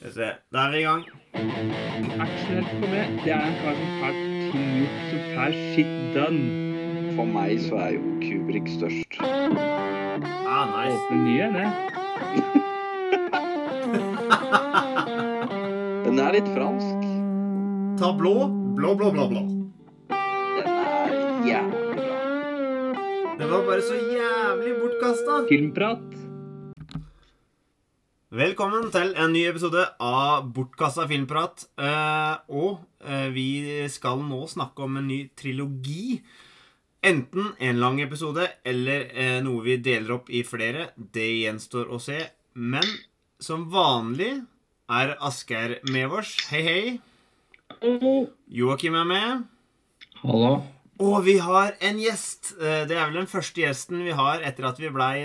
Skal vi se. Da er vi i gang. Actionhelt for meg, det er en kar som får ting gjort, som får shit done. For meg så er jo Kubrik størst. Ah, nice. Åpne ny en, det. Den er litt fransk. Ta blå, blå, blå, blå, blå. Den er jævlig bra. Det var bare så jævlig bortkasta. Filmprat. Velkommen til en ny episode av Bortkassa filmprat. Eh, og eh, vi skal nå snakke om en ny trilogi. Enten en lang episode eller eh, noe vi deler opp i flere. Det gjenstår å se. Men som vanlig er Asgeir med oss. Hei, hei. Joakim er med. Hallo. Og vi har en gjest. Det er vel den første gjesten vi har etter at vi blei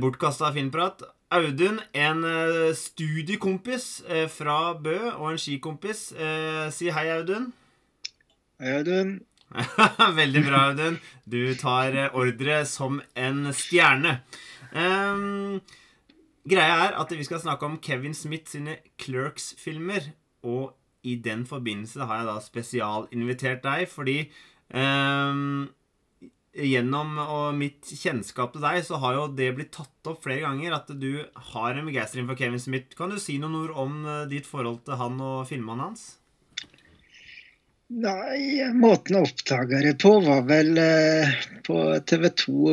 bortkasta Filmprat. Audun, en eh, studiekompis eh, fra Bø og en skikompis. Eh, si hei, Audun. Hei, Audun. Veldig bra, Audun. Du tar ordre som en stjerne. Um, greia er at vi skal snakke om Kevin Smith sine Clerks-filmer. Og i den forbindelse har jeg da spesialinvitert deg, fordi ehm, Gjennom mitt kjennskap til deg, så har jo det blitt tatt opp flere ganger at du har en begeistring for Kevin Smith. Kan du si noen ord om eh, ditt forhold til han og filmene hans? Nei, måten jeg oppdaga det på, var vel eh, på TV 2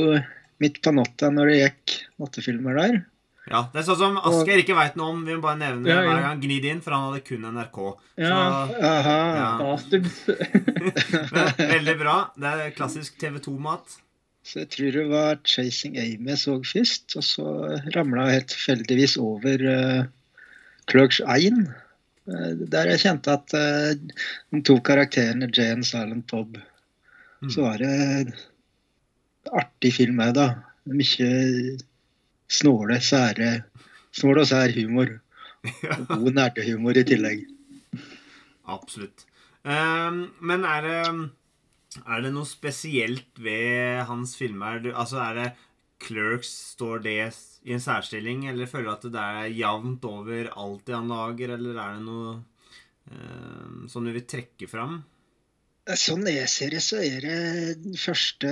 midt på natta når det gikk nattefilmer der. Ja, Det er sånn som Asgeir ikke veit noe om. Vi må bare nevne Ja, ja. hver gang. Gni det inn, for han hadde kun NRK. Ja. Så Aha. Ja. Men, Veldig bra. Det er klassisk TV 2-mat. Så jeg tror det var 'Chasing Amy' jeg så først, og så ramla jeg helt tilfeldigvis over uh, Clerks 1. Uh, der jeg kjente at uh, de to karakterene og Silent Bob Mm. Så var det artig film òg, da. Mye snåle, sære Snål og sær humor. Og god nerdehumor i tillegg. Absolutt. Um, men er det Er det noe spesielt ved hans filmer? Altså, er det Clerks Står det i en særstilling, eller føler du at det er jevnt over alt det han lager, eller er det noe um, som du vil trekke fram? Sånn jeg ser det, så er det den første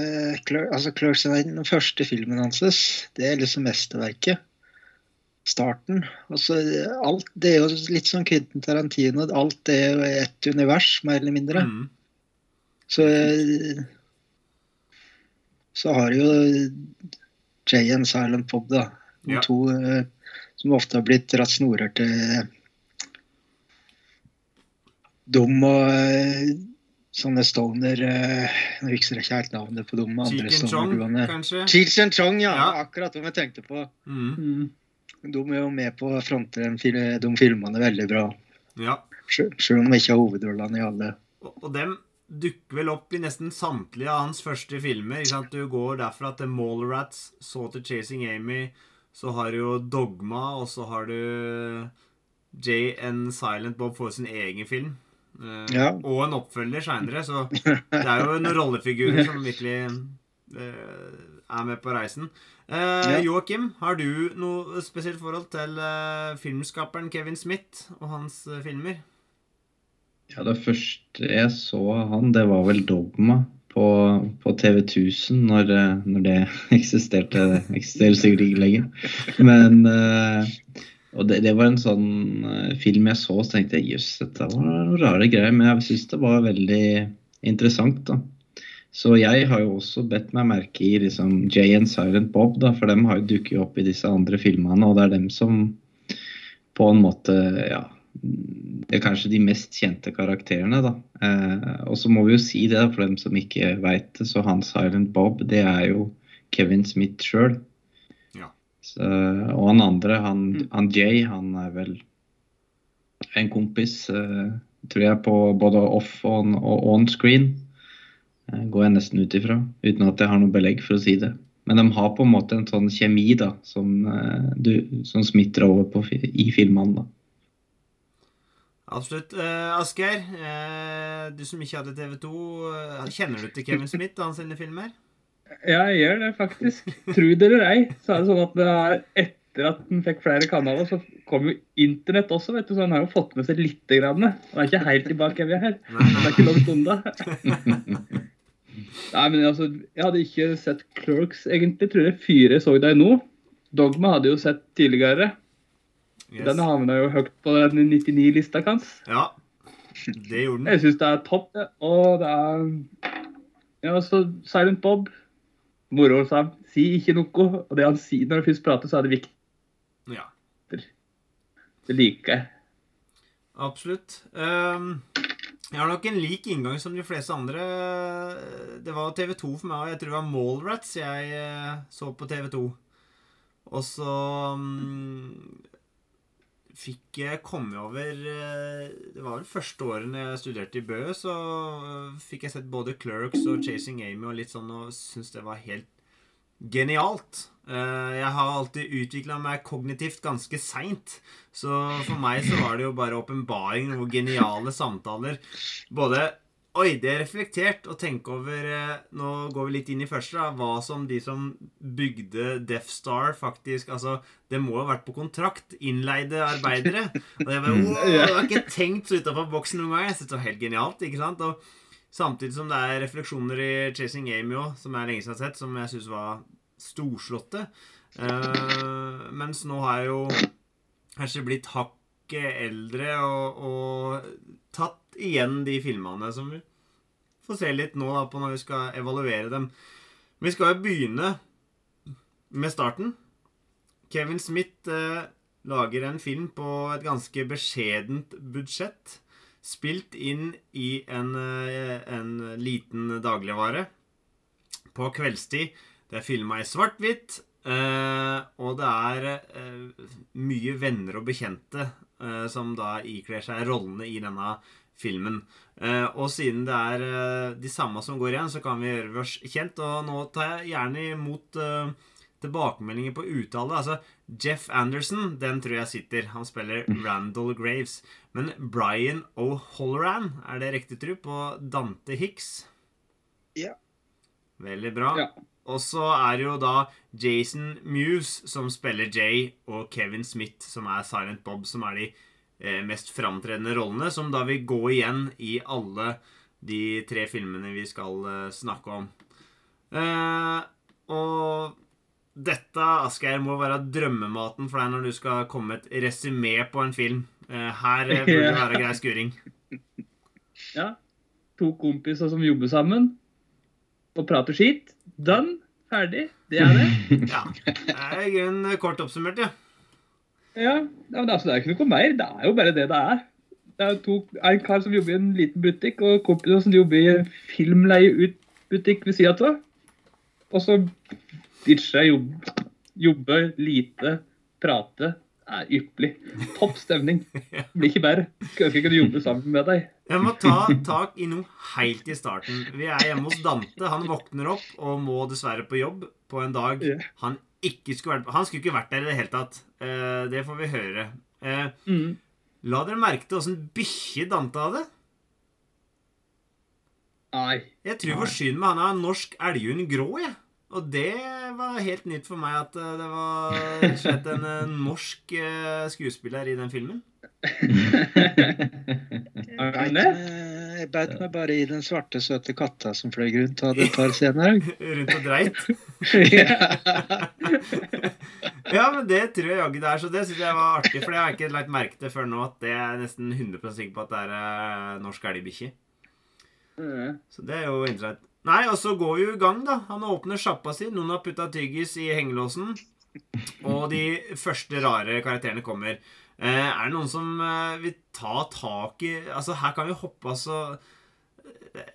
altså Clerks er den første filmen hans. Det er liksom mesterverket. Starten. Altså, alt, det er jo litt sånn Quentin Tarantino. Alt er jo ett univers, mer eller mindre. Mm. Så så har jo Jay and Silent Bob, da. De Ja. to eh, som ofte har blitt dratt snorer til Dum og eh, sånne stoner uh, Nå husker jeg ikke helt navnet på dem andre kanskje? Cheech and Chong, ja. Ja. Akkurat hvem jeg tenkte på. Mm. Mm. De er jo med på å fronte de filmene veldig bra. Ja. Selv om de ikke har hovedrollene i alle. Og, og dem dukker vel opp i nesten samtlige av hans første filmer. Ikke sant? Du går derfra til Mallrats, så til Chasing Amy, så har du jo Dogma, og så har du Jay and Silent Bob får sin egen film. Eh, Ja. Og en oppfølger seinere, så det er jo noen rollefigurer som virkelig eh, er med på reisen. Eh. Joakim, har du noe spesielt forhold til eh, filmskaperen Kevin Smith og hans filmer? Ja, det første jeg så av han, det var vel Dogma på, på TV 1000, når, når det eksisterte. Det eksisterer sikkert ikke lenger. Men eh, Og det, det var en sånn eh, film jeg så, så tenkte jeg jøss, dette var noen rare greier. Men jeg syns det var veldig interessant, da. Så jeg har jo også bedt meg merke i liksom Jay and Silent Bob, da, for dem har jo dukket opp i disse andre filmene, og det er dem som på en måte, ja det er kanskje de mest kjente karakterene, da. Eh, og så må vi jo si det, for dem som ikke veit det, så han Silent Bob, det er jo Kevin Smith sjøl. Ja. Og han andre, han, han Jay, han er vel en kompis, eh, tror jeg, på både off og, og on screen. Eh, går jeg nesten ut ifra, uten at jeg har noe belegg for å si det. Men de har på en måte en sånn kjemi da, som, eh, du, som smitter over på, i filmene. da. Absolutt. Uh, Asgeir, uh, du som ikke hadde TV 2, uh, kjenner du til Kevin Smith og hans filmer? Ja, jeg gjør det faktisk. Tro det eller ei, så er det sånn at det er etter at den fikk flere kanaler, så kom jo internett også, vet du, så han har jo fått med seg lite grann. Han er ikke helt tilbake vi er her. Det er ikke langt unna. Nei, men altså, jeg hadde ikke sett Clerks egentlig. Tror jeg fire så deg nå. Dogma hadde jeg jo sett tidligere. yes. Den havna jo høyt på den 99-lista hans. Ja, det gjorde den. Jeg syns det er topp, det. Og det er Ja, så Silent Bob. Moro sa. Si ikke noe. Og det han sier når han først prater, så er det viktig. Ja, Det liker jeg. absolutt. Um, jeg har nok en lik inngang som de fleste andre. Det var TV 2 for meg, og jeg tror det var Mallrats jeg eh, så på TV 2. Og så mm, fikk jeg komme over eh, Det var vel første årene jeg studerte i Bø, så eh, fikk jeg sett både Clerks og Chasing Amy og litt sånn, og syntes det var helt genialt. Eh, Jeg har alltid utvikla meg kognitivt ganske seint. Så for meg så var det jo bare åpenbaring og geniale samtaler. Både Oi, det er reflektert å tenke over eh, Nå går vi litt inn i første, da. Hva som de som bygde Death Star, faktisk Altså, det må ha vært på kontrakt. Innleide arbeidere. Og jeg bare wow, Jeg har ikke tenkt så utafor boksen noen gang. Jeg synes det var helt genialt. ikke sant? Og samtidig som det er refleksjoner i Chasing Amy òg, som jeg lenge siden har sett, som jeg syns var storslåtte. Uh, mens nå har jeg jo kanskje blitt hakket eldre og, og tatt igjen de filmene som får se litt nå da, på når vi skal evaluere dem. Vi skal jo begynne med starten. Kevin Smith eh, lager en film på et ganske beskjedent budsjett. Spilt inn i en, eh, en liten dagligvare på kveldstid. Det er filma i svart-hvitt, eh, og det er eh, mye venner og bekjente eh, som da ikler seg rollene i denne filmen. Eh, og siden det er eh, de samme som går igjen, så kan vi gjøre oss kjent. Og nå tar jeg gjerne imot eh, tilbakemeldinger på uttale. Altså, Jeff Anderson, den tror jeg sitter. Han spiller Randall Graves. Men Brian O'Holloran, er det riktig tru på Dante Hicks? Ja. Veldig bra. Ja. Og så er det jo da Jason Muse som spiller Jay, og Kevin Smith som er Silent Bob, som er de mest framtredende rollene, som da vil gå igjen i alle de tre filmene vi skal eh, snakke om. Eh, og dette, Asgeir, må være drømmematen for deg når du skal komme med et resymé på en film. Eh, her eh, burde det være grei skuring. Ja. To kompiser som jobber sammen og prater skit. Done. Ferdig. Det er det. Ja. Det er i grunnen kort oppsummert, ja. Ja, men altså, Det er ikke noe mer. Det er jo bare det det er. Det er to, en kar som jobber i en liten butikk, og kompiser som jobber i en filmleie-ut-butikk ved sida av. Og så ditcher jeg jobb, jobbe lite, prate. Det er ypperlig. Topp stemning. Det blir ikke bedre. Skulle ønske jeg kunne jobbe sammen med deg. Jeg må ta tak i noe helt i starten. Vi er hjemme hos Dante. Han våkner opp og må dessverre på jobb på en dag han ikke skulle vært. Han skulle ikke vært der i det hele tatt. Eh, det får vi høre. Eh, Mm. la dere merke til åssen bikkje Dante hadde? Nei. Jeg tror forsynet med han er norsk elghund grå, jeg. Og det var helt nytt for meg at eh, det var slett en norsk skuespiller i den filmen. Er han det meg- jeg beit meg bare i den svarte, søte katta som fløy rundt. og Hadde et par scener. Rundt og dreit. ja. Men det tror jeg jaggu det er, så det syns jeg var artig. For det har jeg ikke lagt merke til før nå, at det er nesten 100 sikker på at det er eh, norsk elgbikkje. Så det er jo interessant. Nei, og så går vi jo i gang, da. Han åpner sjappa si. Noen har putta tyggis i hengelåsen. Og de første rare karakterene kommer. Eh, er det noen som eh, vil ta tak i Altså, her kan vi hoppe, altså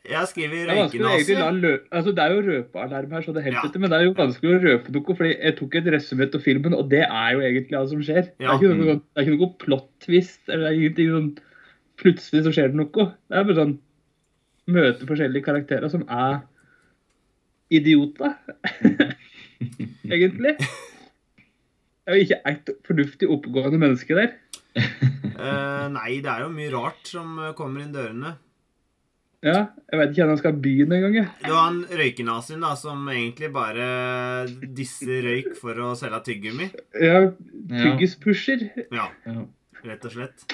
Jeg skriver er røykenase. altså, det er jo røpealarm her, så det helt Ja. men det er jo vanskelig å røpe noe. fordi Jeg tok et resumé av filmen, og det er jo egentlig alt som skjer. Det, er ikke noe, det er ikke noe plot-twist. eller det er ingenting sånn Plutselig så skjer det noe. Det er bare sånn Møte forskjellige karakterer som er idioter. egentlig. Det er jo ikke ett fornuftig oppegående menneske der. uh, nei, det er jo mye rart som eh, kommer inn dørene. Ja, jeg vet ikke hvor han skal begynne engang. Det var han røykenazien da, som egentlig bare disser røyk for å selge tyggegummi. Ja, Ja. Tyggispusher. Ja, Ja. rett og slett.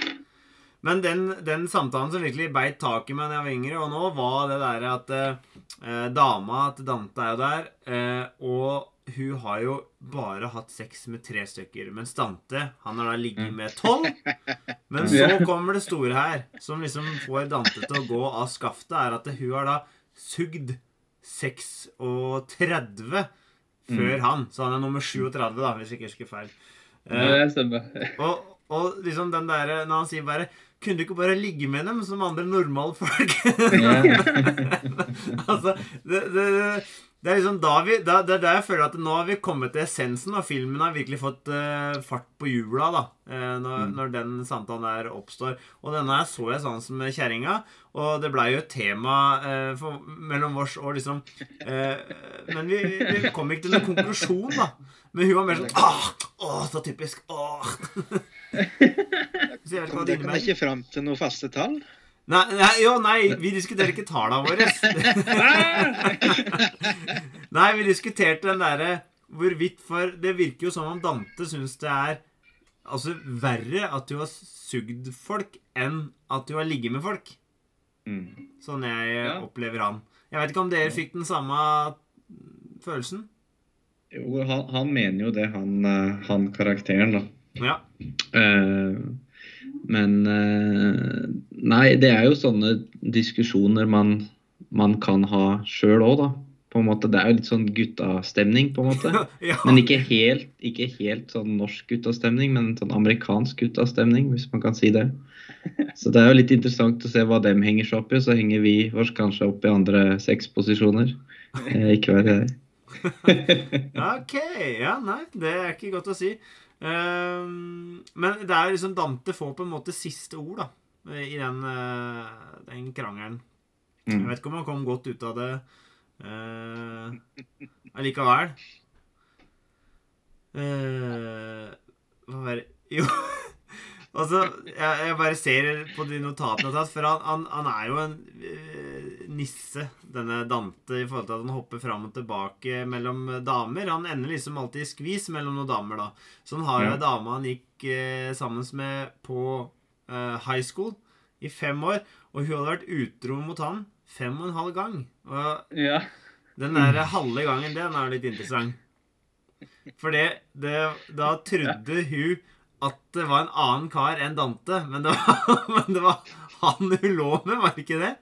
Men den, den samtalen som virkelig beit tak i meg da jeg var yngre, og nå, var det der at eh, dama til Dante er jo der, eh, og hun har jo bare hatt sex med tre stykker. Mens Dante han har da ligget med tolv. Men så kommer det store her, som liksom får Dante til å gå av skaftet, er at hun har da sugd 36 før han. Så han er nummer 37, da, hvis jeg ikke husker feil. Ja, Eh, det og, og liksom den der Når han sier bare Kunne du ikke bare ligge med dem som andre normale folk? altså, det, det, det er liksom da vi da, Det er der jeg føler at nå har vi kommet til essensen, og filmen har virkelig fått uh, fart på hjula, da. uh, når, når den samtalen der oppstår. Og denne her så jeg sånn som kjerringa, og det blei jo et tema uh, for, mellom oss og liksom Men vi, vi kom ikke til noen konklusjon, da. Men hun var mer sånn Åh, åh så typisk. Åh. Så jeg vet ikke hva det innebærer. kom dere ikke fram til noe faste tall. Nei, nei, jo, nei, vi diskuterer ikke tallene våre. nei, vi diskuterte den derre hvorvidt For det virker jo som om Dante syns det er altså verre at du har sugd folk, enn at du har ligget med folk. Mm. Sånn jeg Ja. opplever han. Jeg vet ikke om dere fikk den samme følelsen? Jo, han, han mener jo det, han, eh, han karakteren, da. Ja. Eh, men eh, Nei, det er jo sånne diskusjoner man, man kan ha sjøl òg, da. På en måte, Det er jo litt sånn guttastemning, på en måte. ja. Men ikke helt, ikke helt sånn norsk guttastemning, men sånn amerikansk guttastemning, hvis man kan si det. Så det er jo litt interessant å se hva dem henger seg opp i, og så henger vi oss kanskje opp i andre sexposisjoner. Eh, ikke vær redd. Ok, ja, nei, det er ikke godt å si. Ehm, men det er liksom Dante får på en måte siste ord, da, i den, eh, den krangelen. Jeg Mm. vet ikke om han kom godt ut av det uh, allikevel. Eh, hva var det Jo. Altså, jeg, jeg bare ser på de notatene jeg har tatt, for han, han, han er jo en uh, nisse, denne Dante, i forhold til at han hopper fram og tilbake mellom damer. Han ender liksom alltid i skvis mellom noen damer, da. Så han har jo Ja. ei dame han gikk uh, sammen med på uh, high school i fem år, og hun hadde vært utro mot han fem og en halv gang. Og Ja. den der halve gangen, den er jo litt interessant. For det, det Da trodde hun at det var en annen kar enn Dante, men det var, men det var han hun lå med, var det ikke det?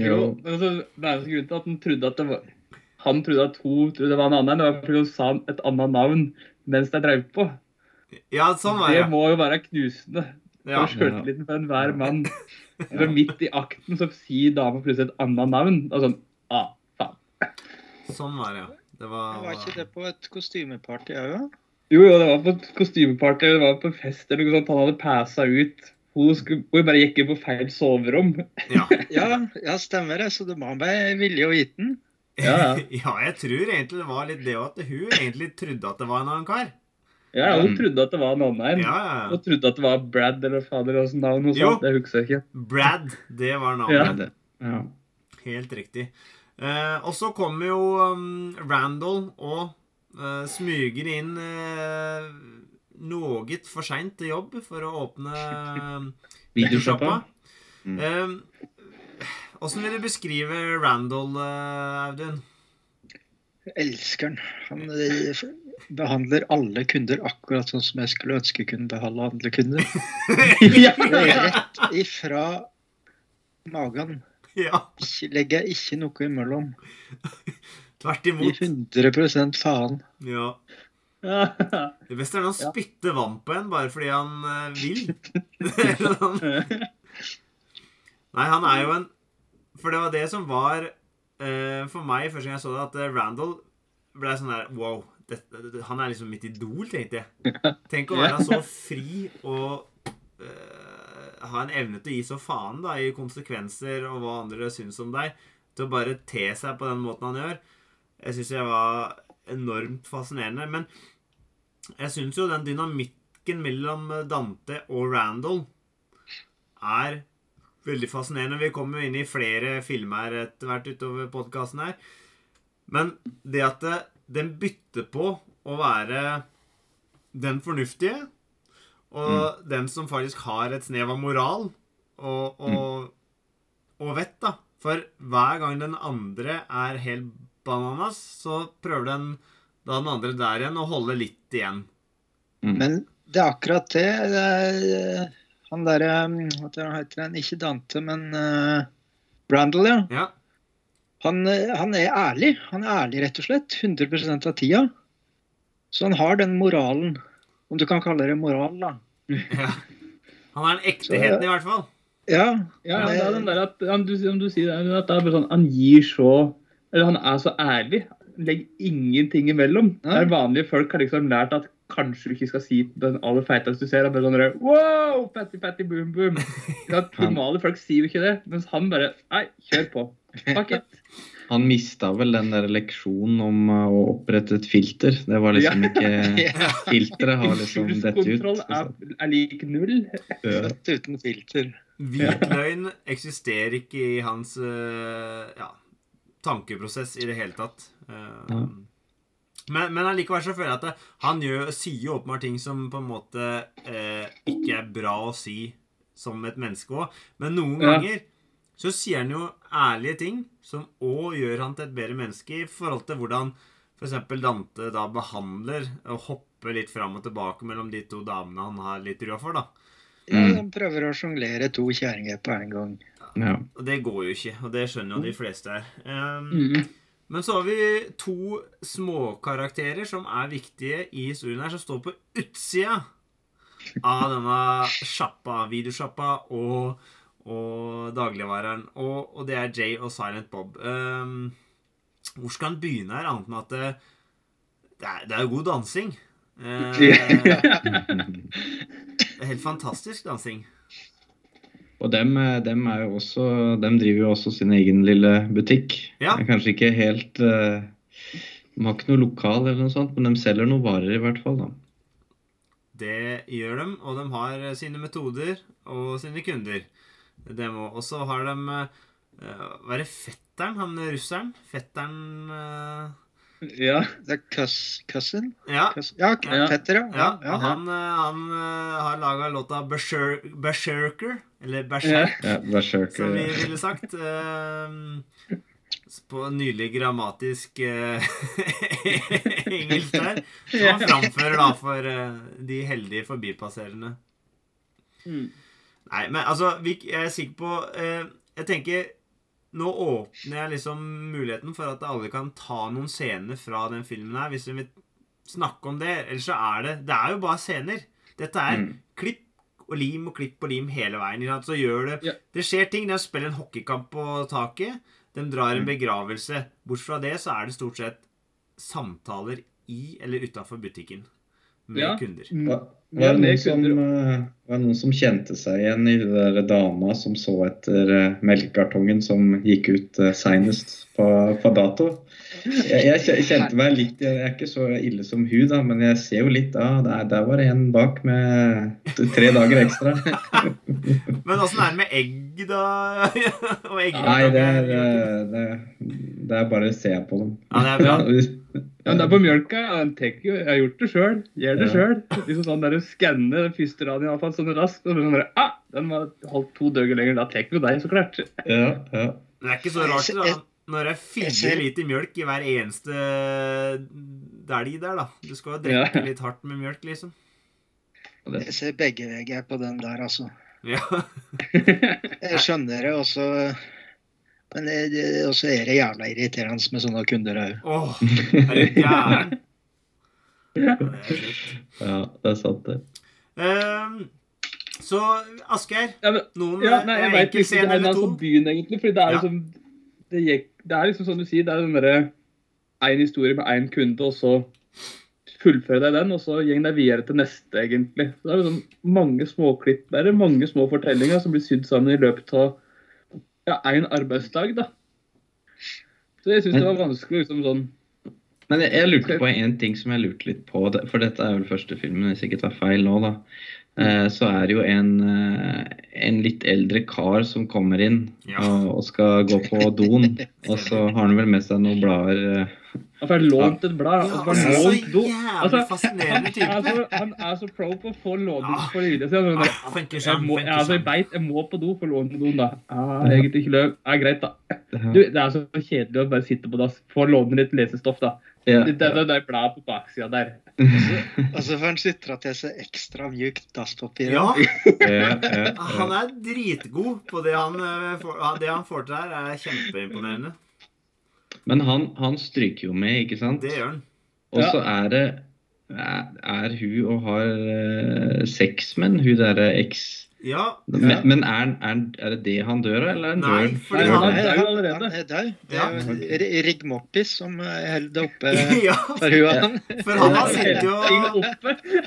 Jo, men altså, det er jo grunnen til at han trodde at det var Han trodde at hun trodde det var en annen. Det var fordi hun sa et annet navn mens de drev på. Ja, sånn var Det det. må jo være knusende Ja. for sjøltilliten for enhver mann. Så midt i akten så sier dama plutselig et annet navn. Og sånn ah, faen. Sånn var det, ja. Det var, Var ikke det på et kostymeparty òg? Ja? Jo, jo, det var på et kostymeparty, det var på fest eller noe sånt. Han hadde passa ut. Hun, skulle, hun bare gikk inn på feil soverom. ja. Ja, ja, stemmer det. Så det var meg vilje og viten. Ja, ja. ja, jeg tror egentlig det var litt det òg, at hun egentlig trodde at det var en annen kar. Ja, Hun trodde at det var en annen Ja, en. ja, ja. Hun trodde at det var Brad eller fader eller navn. Og sånt. Det husker jeg ikke. Brad, det var Ja. navnet. det. Ja. Helt riktig. Eh, og så kommer jo um, Randall og eh, smyger inn uh, noe for seint til jobb for å åpne uh, Videoshoppa. Eh, uh, vil du beskrive Randall, Audun? Jeg elsker han. Han eh, behandler alle kunder akkurat sånn som jeg skulle ønske kunne behandle andre kunder. ja. Er rett ifra magen. ja, Ikke, legger jeg ikke noe imellom. Tvert I imot. 100 faen. Ja. Det beste er når han Ja. spytter vann på en bare fordi han eh, vil. Nei, han er jo en For det var det som var eh, for meg første gang jeg så det, at eh, Randall ble sånn der Wow. Det, det, han er liksom mitt idol, tenkte jeg. Tenk å være så fri og ha en evne til å gi så faen da, i konsekvenser og hva andre syns om deg. Til å bare te seg på den måten han gjør. Jeg syns jeg var enormt fascinerende. Men jeg syns jo den dynamikken mellom Dante og Randall er veldig fascinerende. Vi kommer jo inn i flere filmer etter hvert utover podkasten her. Men det at den bytter på å være den fornuftige, og den som faktisk har et snev av moral og, og, og vett, da. For hver gang den andre er helt bananas, så prøver den da den andre der igjen å holde litt igjen. Men det er akkurat det. det er, eh, han derre Hva heter han? Ikke Dante, men uh, Brandel, ja. Ja. Han, eh, han er ærlig. Han er ærlig, rett og slett. 100 av tida. Så han har den moralen. Om du kan kalle det moral, da. ja. Han er den ekteheten, i hvert fall. Ja. Ja, ja, det er den der at, om du, om du sier, det at det er bare sånn, han gir så Eller han er så ærlig. Legg ingenting imellom. Ja. Der vanlige folk har liksom lært at kanskje du ikke skal si den aller feiteste du ser. Han sånn der, Wow! Patty, patty, boom, boom. Normale folk sier jo ikke det. Mens han bare Nei, kjør på. Fuck it. Han mista vel den der leksjonen om uh, å opprette et filter. Det var liksom ikke Filteret har liksom dette ut. Kontroll er, er lik null. Født uten filter. Hvit løgn eksisterer ikke i hans eh, ja, tankeprosess i det hele tatt. Ja. Men, men allikevel så føler jeg at det, han gjør, sier jo åpenbart ting som på en måte eh, ikke er bra å si som et menneske òg. Men noen Ja. ganger så sier han jo ærlige ting som òg gjør han til et bedre menneske i forhold til hvordan f.eks. Dante da behandler og hopper litt fram og tilbake mellom de to damene han har litt trua for, da. Ja, Mm. de prøver å sjonglere to kjerringer på en gang. Ja. Og det går jo ikke, og det skjønner jo de fleste her. Um, Mm. Men så har vi to småkarakterer som er viktige i historien her, som står på utsida av denne sjappa, videosjappa og, og dagligvareren. Og, og det er Jay og Silent Bob. Um, hvor skal han begynne her, annet enn at det, det, er, det er jo god dansing. Eh, det er helt fantastisk dansing. Og dem, eh, dem, også, dem driver jo også sin egen lille butikk. Ja. Det er kanskje ikke helt eh, De har ikke noe lokal, eller noe sånt, men de selger noen varer i hvert fall. da. Det gjør de, og de har eh, sine metoder og sine kunder. Og så har de uh, Hva er det fetteren, han russeren? Fetteren uh, Ja. Det er cuss, cousin? Ja. Ja, Petter, ja. ja, ja, ja. Han, eh, han eh, har laga låta Berser Berserker, eller Berserk, Ja, Berserker. som vi ville sagt. eh, på nylig grammatisk engelsk der. Som han framfører da for de heldige forbipasserende. Mm. Nei, men altså, vi, jeg er sikker på eh, Jeg tenker Nå åpner jeg liksom muligheten for at alle kan ta noen scener fra den filmen her, hvis de vil snakke om det. Ellers så er det Det er jo bare scener. Dette er Mm. klipp og lim og klipp og lim hele veien. Så gjør det Ja. Det skjer ting. De spiller en hockeykamp på taket. De drar en begravelse. Bort fra det så er det stort sett samtaler i eller utafor butikken med Ja. kunder. Var, var, det med noen som, eh, var noen som kjente seg igjen i der dama som så etter uh, melkekartongen som gikk ut Senest seinest på, på dato? Jeg, jeg kjente meg litt Jeg er ikke så ille som hun, da, men jeg ser jo litt ah, der, der var det en bak med tre dager ekstra. Men åssen er det med egg, da? og egg Nei, det er, eh, det, det er bare å se på dem. Ja, det er bra. Ja, det er på mjølka. Jeg, jeg har gjort det sjøl. Gjør det sjøl. Liksom sånn der, skanne den første raden iallfall sånn raskt. Og sånn der, ah, den var holdt to døgn lenger. Da tar vi deg, så klart. Ja, ja. Det er ikke så rart da, når det er fire Jeg liter mjølk i hver eneste delg der, da. Du skal jo drikke Ja. litt hardt med mjølk, liksom. Jeg ser begge veier på den der, altså. Ja. Jeg skjønner det også. Men også er det jævla irriterende med sånne kunder òg. Åh, er du gæren? Ja, det er sjukt. ja, det er sant, det. Um, så Asgeir, Ja, noen ja, nei, jeg eh, enkel ikke enkeltscener det er eller to? byen, egentlig. For det er Ja. sånn det, gikk, det er liksom sånn du sier, det er den derre én historie med én kunde, og så fullføre deg den, og så går deg videre til neste, egentlig. Så det er liksom mange småklipp der, mange små fortellinger som blir sydd sammen i løpet av ja, én arbeidsdag, da. Så jeg syns det var vanskelig liksom sånn Men jeg, jeg lurte på en ting som jeg lurte litt på, for dette er vel første filmen, hvis jeg ikke tar feil nå, da. Eh, så er det jo en, eh, en litt eldre kar som kommer inn Ja. og, og skal gå på doen. Og så har han vel med seg noen blader. eh, Han får lånt et blad. Ja, så altså, han så lånt do. jævlig Altså, fascinerende Han type. er, så, han er så pro på å få låne Ja. for lydet sitt. Han er Ah, funker Jeg, må, altså, jeg beit, jeg må på do for å låne doen, da. Ja, egentlig ikke løp. Ja, greit, da. Du, det er så kjedelig å bare sitte på dass. Få låne litt lesestoff, da. Ja. Det, det, det er blad på baksida der. Og så får han sutra til seg ekstra mjukt dasspapir. Ja, han er dritgod på det han, eh, det han får til her. er kjempeimponerende. Men han, han stryker jo med, ikke sant? Det gjør han. Og så er det er, er hun og har eh, sex med hun derre eks... Ja, Men, men er, er, er det det han dør av, eller er han Nei, dør fordi han- han er død allerede. han er død. Det er jo Rigg Mortis som eh, holder det oppe ja, for huet. for han har sittet jo.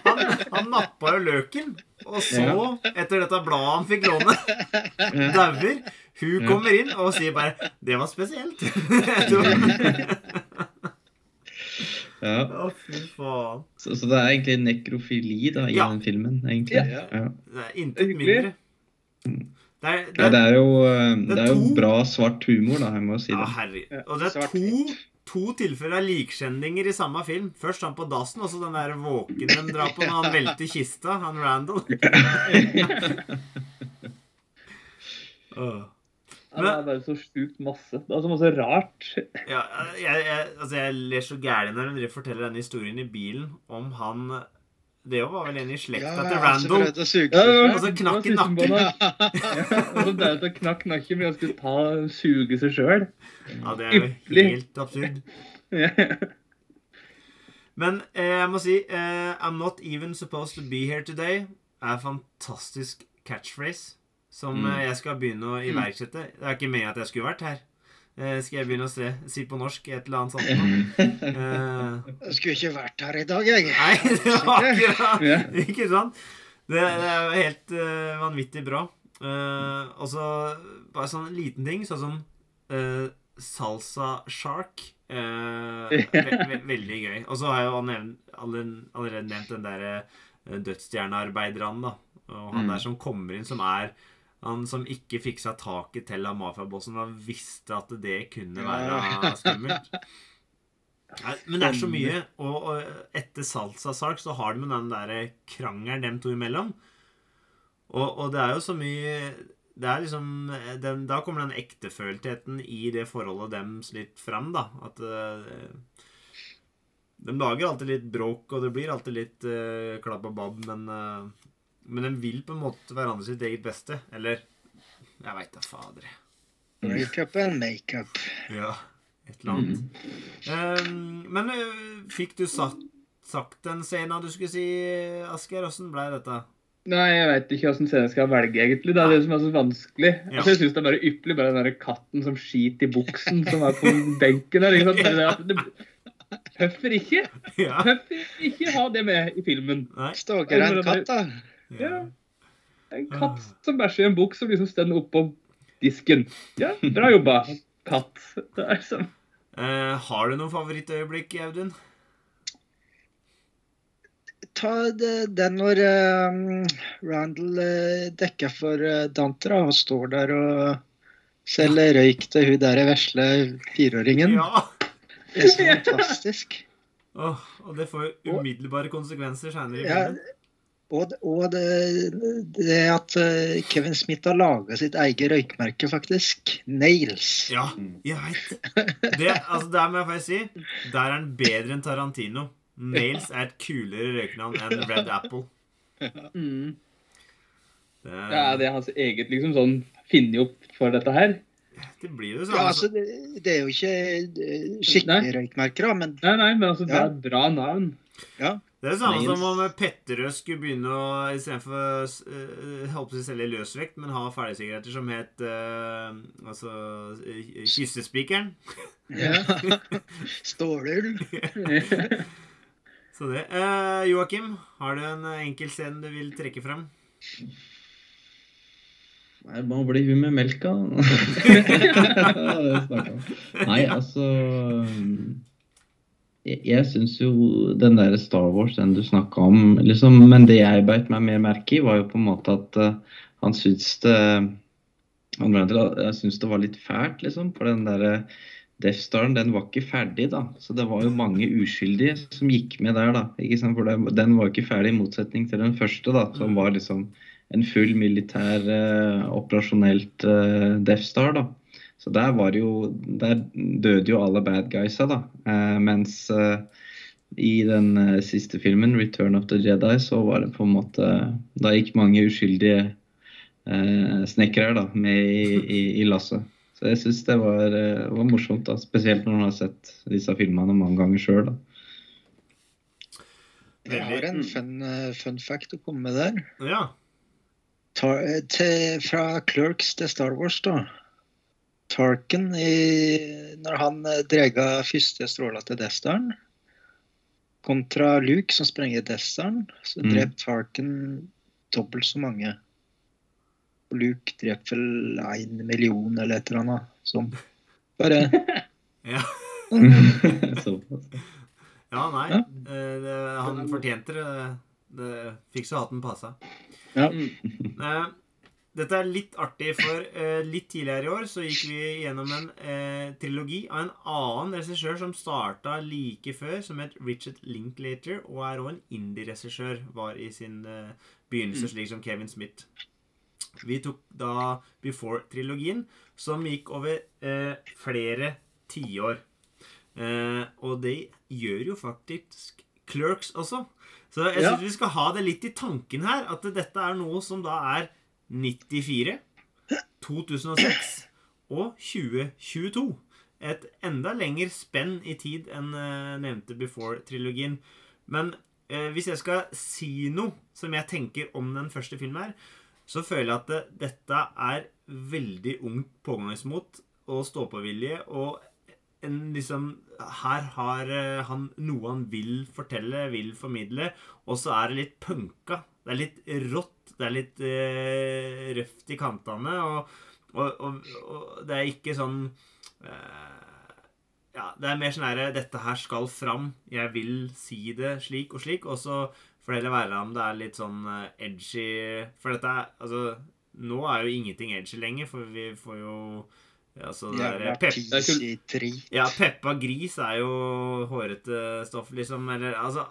Han, han nappa jo løken. Og så, etter dette bladet han fikk låne, Ja. dauer. Hun kommer inn og sier bare 'Det var spesielt'. Ja. Å, fy faen. Så, så det er egentlig nekrofili da, i Ja. den filmen, egentlig. Ja. Ja. Det er intet mindre. Det er, det Ja, er, det er jo, eh, det er jo to- bra svart humor, da, jeg må si ja, det. herre. Og det er to, to tilfeller av likskjendinger i samme film. Først han på dassen, og så den der våken Den drar på når han velter kista. Han Randall. Ja, det er bare så sjukt masse. Det er så masse rart. Ja, jeg, jeg, altså jeg ler så gærent når hun forteller denne historien i bilen om han Det var vel en i slekta Ja, til Randall. Ja, ja. Og så knakk i nakken. Ja, og så deretter knakk nakken med å skulle ta suge seg sjøl. Ja, det er jo helt absurd. Men eh, jeg må si eh, I'm not even supposed to be here today er fantastisk catchphrase som Mm. eh, jeg skal begynne å iverksette. Det er ikke meningen at jeg skulle vært her. Eh, skal jeg begynne å se, si på norsk et eller annet sånt? Eh, Jeg skulle ikke vært her i dag, jeg. Nei, det var akkurat Ja. Ikke sant? Det, det er jo helt uh, vanvittig bra. Uh, og så bare sånn liten ting, sånn som uh, salsa shark. Eh, ve ve veldig gøy. Og så har jeg jo allerede, allerede nevnt den derre uh, dødsstjernearbeideren, da. Og han Mm. der som kommer inn, som er han som ikke fikk seg taket til av mafiabossen og visste at det kunne være skummelt. Nei, men det er så mye. Og, og etter Salsa Sark så har de den der krangelen dem to imellom. Og, og det er jo så mye det er liksom den, Da kommer den ekteføltheten i det forholdet dems litt fram, da. At uh, De lager alltid litt bråk, og det blir alltid litt uh, klabb og babb, men eh, Men de vil på en måte hverandre sitt eget beste. Eller Jeg veit da fader. Makeup and makeup. Ja, et eller annet. Um, men øh, fikk du satt, sagt den scenen du skulle si, Asgeir? Åssen ble dette? Nei, jeg veit ikke åssen scene jeg skal velge, egentlig. Det er det som er så vanskelig. Ja. Altså, jeg syns det er bare ypperlig, bare den der katten som skiter i buksen, som er på benken der. ikke sant? Det det- Høffer ikke. Ja. Høffer ikke ha det med i filmen. Stalker en katt, da. Ja. En katt som bæsjer i en bok som liksom står oppå disken. Ja, bra jobba, katt. Det er som Uh, har du noen favorittøyeblikk, Audun? Ta det, den når uh, Randall uh, dekker for uh, Dantra og står der og selger røyk til hun der vesle fireåringen. Ja! Det er så fantastisk. Åh, og det får jo umiddelbare konsekvenser seinere i Ja, filmen. Og og det, det at eh, Kevin Smith har laga sitt eget røykmerke, faktisk. Nails. Ja, jeg veit. Det, altså, der må jeg faktisk si Der er han bedre enn Tarantino. Nails er et kulere røykenavn enn Red Apple. mm. Det, Ja, det er hans eget liksom sånn Finne opp for dette her. det blir jo sånn. Ja, altså, det, det er jo ikke eh, skikkelige røykmerker, da, men Nei, nei, men altså, det er et bra navn. ja. Det er det samme som om Petterøe skulle begynne å istedenfor uh, holdt på å selge løsvekt, men ha ferdigsigaretter som het uh, altså Kyssespikeren. Kystespikeren. ja. Stålull. Så det. Uh, Joakim, har du en enkel scene du vil trekke frem? Nei, bare bli hun med melka. Nei, altså Jeg, syns jo den der Star Wars, den du snakka om liksom, Men det jeg beit meg mer merke i, var jo på en måte at uh, han syns det han at Jeg syns det var litt fælt, liksom. For den der Death Staren, den var ikke ferdig, da. Så det var jo mange uskyldige som gikk med der, da. Ikke sant? For den, den var ikke ferdig, i motsetning til den første, da. Som var liksom en full militær, uh, operasjonelt uh, Death Star, da. Så der var jo Der døde jo alle bad guysa, da. Eh, mens eh, i den eh, siste filmen, 'Return of the Jedi', så var det på en måte Da gikk mange uskyldige eh, snekkere da, med i, i, i lasset. Så jeg syns det var, eh, var morsomt, da, spesielt når man har sett disse filmene mange ganger sjøl. Jeg har en fun, eh, fun fact å komme med der. Ja. Ta, til, fra Clerks til Star Wars, da. Tarkin, i, når han eh, drega første stråla til Death Staren, kontra Luke, som sprenger Death Staren, så Mm. drep Tarkin dobbelt så mange. Og Luke drep vel én million eller et eller annet. Som bare Ja. Ja, nei. Ja. eh, Det, han fortjente det. Det fikk så hatten passa. Mm. Dette er litt artig, for uh, litt tidligere i år så gikk vi gjennom en uh, trilogi av en annen regissør som starta like før, som het Richard Linklater, og er òg en indie-regissør. Var i sin uh, begynnelse slik som Kevin Smith. Vi tok da Before-trilogien, som gikk over flere tiår. Og det gjør jo faktisk Clerks også. Så jeg Ja. vi skal ha det litt i tanken her, at dette er noe som da er 94, 2006 og 2022. Et enda lengre spenn i tid enn eh, nevnte Before-trilogien. Men eh, hvis jeg skal si noe som jeg tenker om den første filmen her, så føler jeg at det, dette er veldig ungt pågangsmot og stå-på-vilje. Og en liksom Her har eh, han noe han vil fortelle, vil formidle, og så er det litt punka. Det er litt rått. Det er litt eh, røft i kantene. Og, og, og, og det er ikke sånn eh, Ja, det er mer sånn herre Dette her skal fram. Jeg vil si det slik og slik. Og så får det heller være om det er litt sånn edgy For dette er Altså, nå er jo ingenting edgy lenger, for vi får jo Altså, det Jævla der pep, PG-3. ja, Peppa Gris er jo hårete stoff, liksom. Eller altså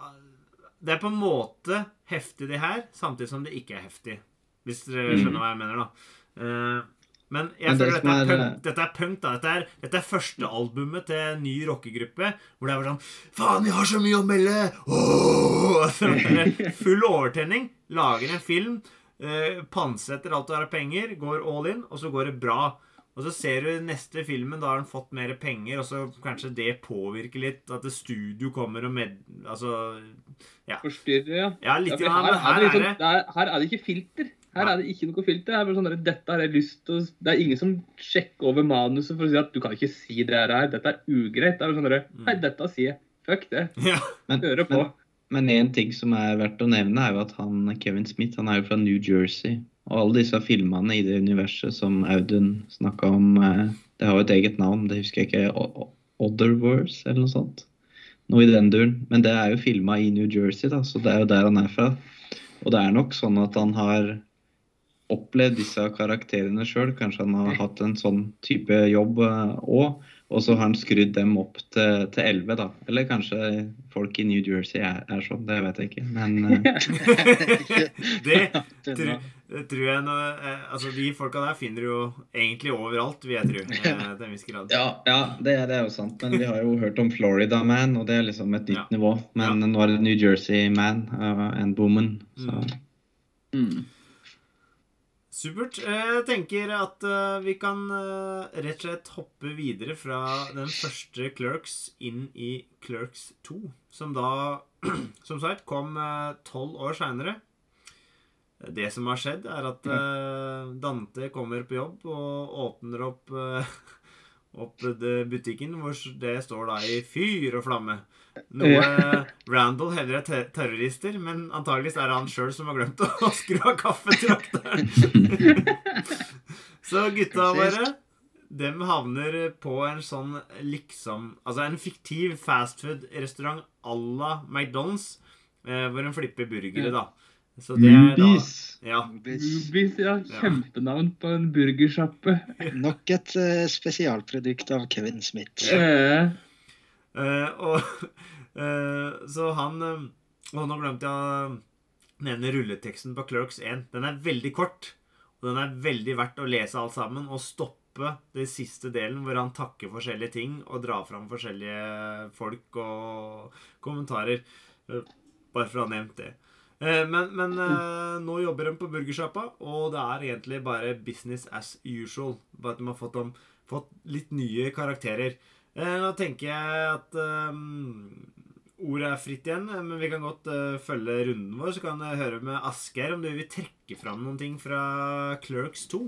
Det er på en måte heftig, det her, samtidig som det ikke er heftig. Hvis dere Mhm. skjønner hva jeg mener, da. Eh, men jeg Men føler dette er, er, punk, eh, dette er punk. da Dette er, dette er førstealbumet til en ny rockegruppe. Hvor det er sånn Faen, vi har så mye å melde! Åh! Så det Full overtenning. Lager en film. Eh, pantsetter alt du har av penger. Går all in, og så går det bra. Og så ser du neste filmen, da har han fått mer penger, og så kanskje det påvirker litt. At det studio kommer og med... Altså ja. Forstyrrer, ja. Ja, litt. ja her, her, er her det er liksom, det det er, her er det ikke filter. Her er det ikke noe filter. Her er det sånn der, dette har jeg lyst til å Det er ingen som sjekker over manuset for å si at du kan ikke si det her. Dette er ugreit. Det er sånn der, Nei, dette sier jeg. Fuck det. Ja. Men, Høre på. men, en ting som er verdt å nevne, er jo at han, Kevin Smith han er jo fra New Jersey. Og alle disse filmene i det universet som Audun snakka om, eh, det har jo et eget navn. Det husker jeg ikke. Otherverse eller noe sånt. Noe i den duren. Men det er jo filma i New Jersey, da, så det er jo der han er fra. Og det er nok sånn at han har opplevd disse karakterene sjøl. Kanskje han har hatt en sånn type jobb òg. Og så har han skrudd dem opp til, til 11, da. Eller kanskje folk i New Jersey er, er sånn, det vet jeg ikke. Men uh... det, tror, det tror jeg eh, Altså, de folka der finner du jo egentlig overalt, vil jeg tro. eh, Til en viss grad. ja, ja det, er- det er jo sant. Men vi har jo hørt om Florida Man, og det er liksom et nytt Ja. nivå. Men nå er det New Jersey Man uh, and Woman. Så Mm. Mm. Supert. Jeg tenker at vi kan rett og slett hoppe videre fra den første Clerks inn i Clerks 2, som da, som sagt, kom tolv år seinere. Det som har skjedd, er at eh, Dante kommer på jobb og åpner opp, eh, opp butikken, hvor det står da i fyr og flamme. Noe Randall heller er te- terrorister, men antageligvis er det han sjøl som har glemt å, skru av kaffetrakteren. Så gutta våre, dem havner på en sånn liksom Altså en fiktiv fastfood-restaurant à la McDonald's, eh, hvor de flipper burgere, da. Så det er da Ja. Rubies, ja. Kjempenavn på en burgersjappe. Nok et uh, spesialprodukt av Kevin Smith. Ja. Uh, og uh, Så han Og nå glemte jeg å nevne rulleteksten på Clerks 1. Den er veldig kort, og den er veldig verdt å lese alt sammen og stoppe den siste delen hvor han takker forskjellige ting og drar fram forskjellige folk og kommentarer. Bare for å ha nevnt det. Eh, Men, men eh, nå jobber de på burgersjappa, og det er egentlig bare business as usual. Bare at de har fått, dem, fått litt nye karakterer. Eh, Nå tenker jeg at um, ordet er fritt igjen, men vi kan godt uh, følge runden vår. Så kan jeg høre med Asgeir om du vil trekke fram noen ting fra Clerks 2.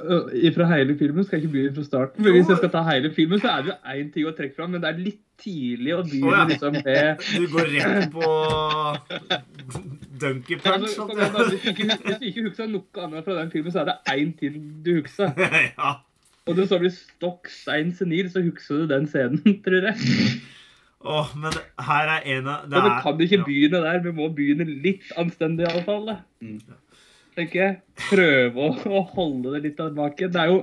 øh, fra hele filmen skal jeg ikke begynne fra starten. Men hvis jeg skal ta hele filmen, så er det jo én ting å trekke fram, men det er litt tidlig å begynne oh, ja. liksom med Du går rett på Dunky Punch. Altså, sånn. igjen da, Hvis du ikke, hvis du ikke husker noe annet fra den filmen, så er det én til du husker. ja. Og du så blir stokk stein senil, så husker du den scenen, tror jeg. Åh, men her er en av Så vi kan ikke ja. begynne der. Vi må begynne litt anstendig, i alle fall. da. Mm. Tenker jeg. Prøve å, å holde det litt tilbake. Det er jo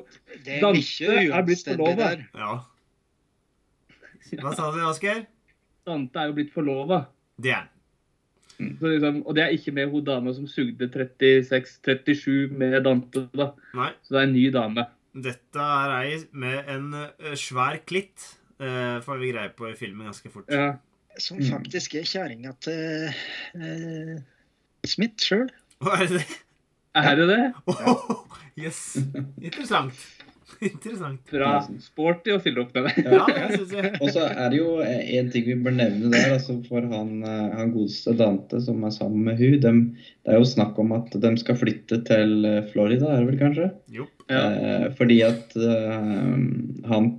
Det er Dante er blitt forlova. forlovet. Ja. Hva sa du, Asgeir? Dante er jo blitt forlova. Det er Så liksom, og det er ikke med hun dama som sugde 36-37 med Dante. da. Nei. Så det er en ny dame. Dette er ei med en eh, svær klitt. Uh, får vi greie på i filmen ganske fort. Ja. Som Mm. faktisk er kjerringa til uh, Smith sjøl. Hva er det? Er det det? Oh, yes. Interessant. Interessant. Fra sporty å stille opp med det. Ja, det synes jeg. Og så er det jo en ting vi bør nevne der, altså for han, eh, han godeste Dante som er sammen med hun. Dem, det er jo snakk om at de skal flytte til eh, Florida, er det vel kanskje? Jo. Ja. Eh, fordi at eh, han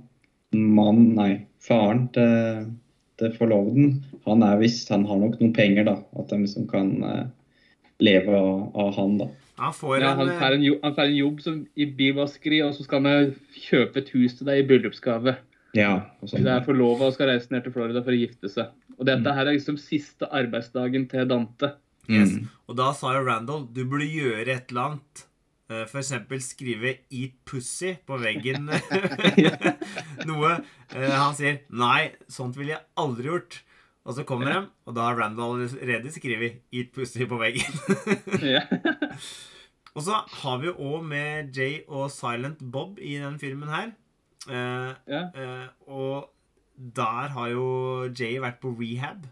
mannen, nei, faren til, til forloveden, han er visst Han har nok noen penger, da. At de liksom kan eh, leve av, av han, da. Han får Ja, en han eh, får en, jo, han får en jobb som, i bilvaskeri, og så skal han kjøpe et hus til deg i bryllupsgave. Ja, og sånn. Det er forlova og skal reise ned til Florida for å gifte seg. Og dette her er liksom siste arbeidsdagen til Dante. Yes. Mm. Og da sa jo Randall du burde gjøre et eller annet. F.eks. For eksempel skrive 'eat pussy' på veggen. Noe eh, han sier 'nei, sånt ville jeg aldri gjort'. Og så kommer de, og da har Randall allerede skrevet 'eat pussy' på veggen. Og så har vi jo òg med Jay og Silent Bob i den filmen her. Eh. Eh, og der har jo Jay vært på rehab.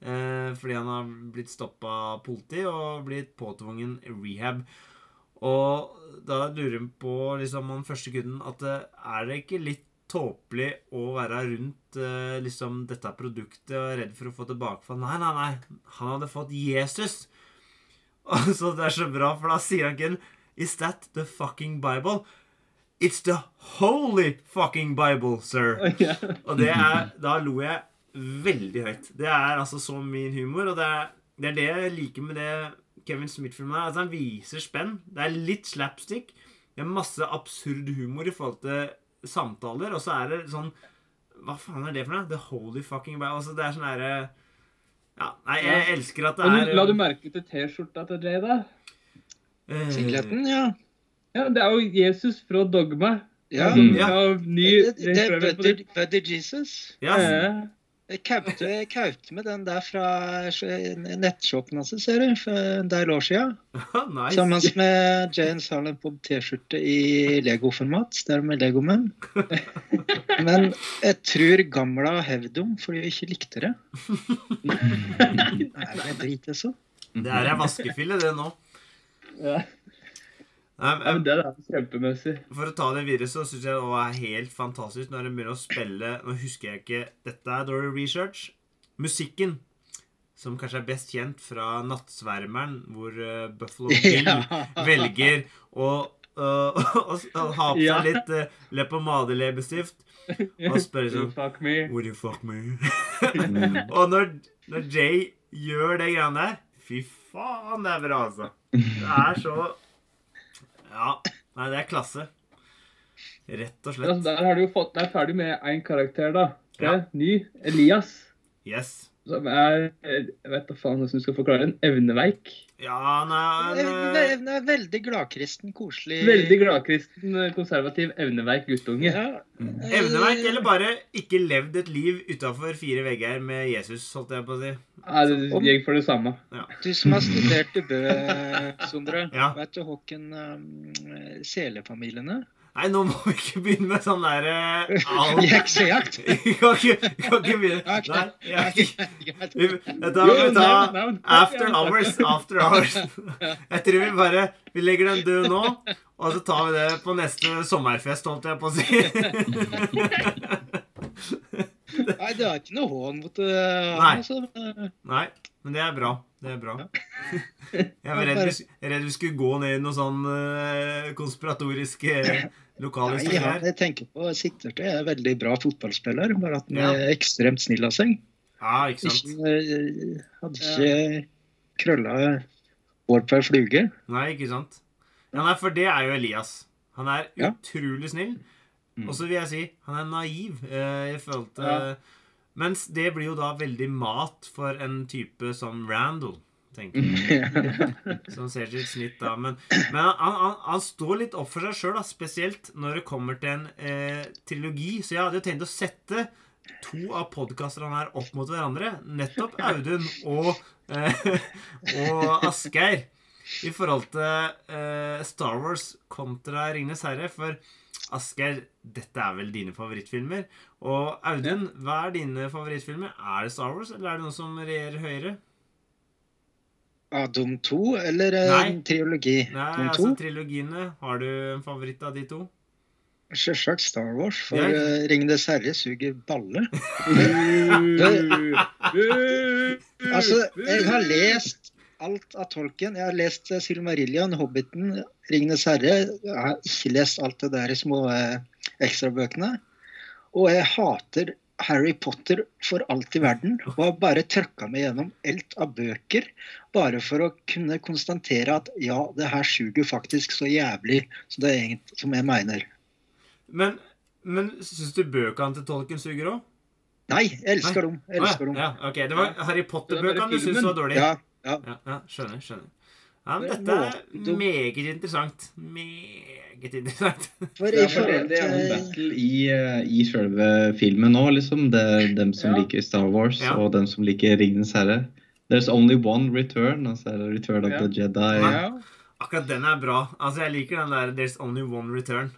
Eh, fordi han har blitt stoppa av politi og blitt påtvungen rehab. Og da lurer han på liksom han første kunden at eh, er det ikke litt tåpelig å være rundt eh, liksom dette produktet og er redd for å få tilbakefall? Nei, nei, nei. Han hadde fått Jesus. Og så det er så bra, for da sier han ikke Is that the fucking Bible? It's the holy fucking Bible, sir. Okay. Og det er Da lo jeg veldig høyt. Det er altså så min humor, og det er det, er det jeg liker med det Kevin Smith-filmen er. Altså, han viser spenn. Det er litt slapstick. Det er masse absurd humor i forhold til samtaler, og så er det sånn Hva faen er det for noe? The holy fucking Bible. Altså, det er sånn derre Ja, nei, jeg elsker at det er la du merke til T-skjorta til Jay, da? eh, Singleten, ja. Ja, Det er jo Jesus fra Dogma. ja. Som Ja. ny Det, det er better, Buddy Jesus. Ja. Jeg kaupte, med den der fra nettshoppen hans, ser du. For en del år siden. nice. Sammen med Jane Silent Bob T-skjorte i Lego-format. Der med Legomenn. Men jeg tror gamla hevde dem fordi jeg ikke likte det. Nei, det driter jeg så. Det er ei vaskefille, det nå. Ja. Nei, ja, men er kjempemessig. For å ta det videre, så syns jeg det var helt fantastisk når de begynner å spille Nå husker jeg ikke Dette er Dory Research. Musikken, som kanskje er best kjent fra 'Nattsvermeren', hvor uh, Buffalo Bill velger å, uh, å, å ha på Ja. seg litt uh, leppepomade-leppestift og spørre sånn Fuck me. Would you fuck me? Mm. og når, når Jay gjør det greiene der Fy faen, det er bra, altså. Det er så Ja. Nei, det er klasse. Rett og Altså, slett. der har du jo fått, er ferdig med én karakter, da. Det Ja. er ny. Elias. Yes. Som er Jeg vet da faen hvordan du skal forklare en Evneveik. Ja, han en Evne, eh, veldig gladkristen, koselig Veldig gladkristen, konservativ, evneveik guttunge. Ja. evneverk, eller bare ikke levd et liv utafor fire vegger med Jesus, holdt jeg på å si. Ja, det gikk for det samme. Du som har studert i Bø, Sondre. Ja. Vet du hvem um, selefamiliene? Nei, nå må vi ikke begynne med sånn der uh, Heksejakt? Vi kan ikke, kan ikke begynne. Nei, jeg, vi, dette må vi ta after hours. After hours. Jeg tror vi bare Vi legger den død nå, og så tar vi det på neste sommerfest, holdt jeg på å si. Nei, det er ikke noe hån mot uh, Nei. altså. Nei, men det er bra. Det er bra. Jeg var redd redd vi skulle gå ned i noen sånn konspiratorisk konspiratoriske lokale Nei, ja, jeg tenker på Sittertøy er en veldig bra fotballspiller, bare at han Ja. er ekstremt snill av seg. Ja, ikke sant. Ikke, eh, hadde ikke krølla hår på ei fluge. Nei, ikke sant. Ja, nei, for det er jo Elias. Han er Ja. utrolig snill. Mm. Og så vil jeg si han er naiv eh, i forhold til Ja. Mens det blir jo da veldig mat for en type som Randall, tenker jeg. Som ser sitt snitt da. Men, men han, han, han står litt opp for seg sjøl, spesielt når det kommer til en eh, trilogi. Så jeg hadde jo tenkt å sette to av podkasterne her opp mot hverandre. Nettopp Audun og, eh, og Asgeir. I forhold til eh, Star Wars kontra Ringenes herre. For Asgeir, dette er vel dine favorittfilmer. Og Audun, hva er dine favorittfilmer? Er det Star Wars, eller er det noe som regjerer høyere? Av de to, eller eh, Nei. triologi? Nei, de altså trilogiene. Har du en favoritt av de to? Selvsagt Star Wars, for Ja. uh, Ringenes herre suger balle. Altså, jeg har lest alt av tolken. Jeg har lest eh, Silmarillion, Hobbiten, Ringenes herre. Jeg har ikke lest alt det der i små uh, ekstrabøkene. Og jeg hater Harry Potter for alt i verden. Og har bare trøkka meg gjennom alt av bøker. Bare for å kunne konstatere at ja, det her suger faktisk så jævlig som, det er egentlig, som jeg mener. Men, men syns du bøkene til tolken suger òg? Nei, jeg elsker dem. Jeg elsker dem. ja, ok. Det var Harry Potter-bøkene du syntes var dårlige? Ja, ja. Ja, ja, skjønner. skjønner. Ja, men dette er meget interessant. Meget interessant. For Ja, for det, det er jo en battle i, eh, i selve filmen nå, liksom. Det er dem som Ja. liker Star Wars, Ja. og dem som liker Ringenes herre. There's only one return, altså Return of Ja. the Jedi. Ja. Akkurat den er bra. Altså, jeg liker den der 'There's only one return'.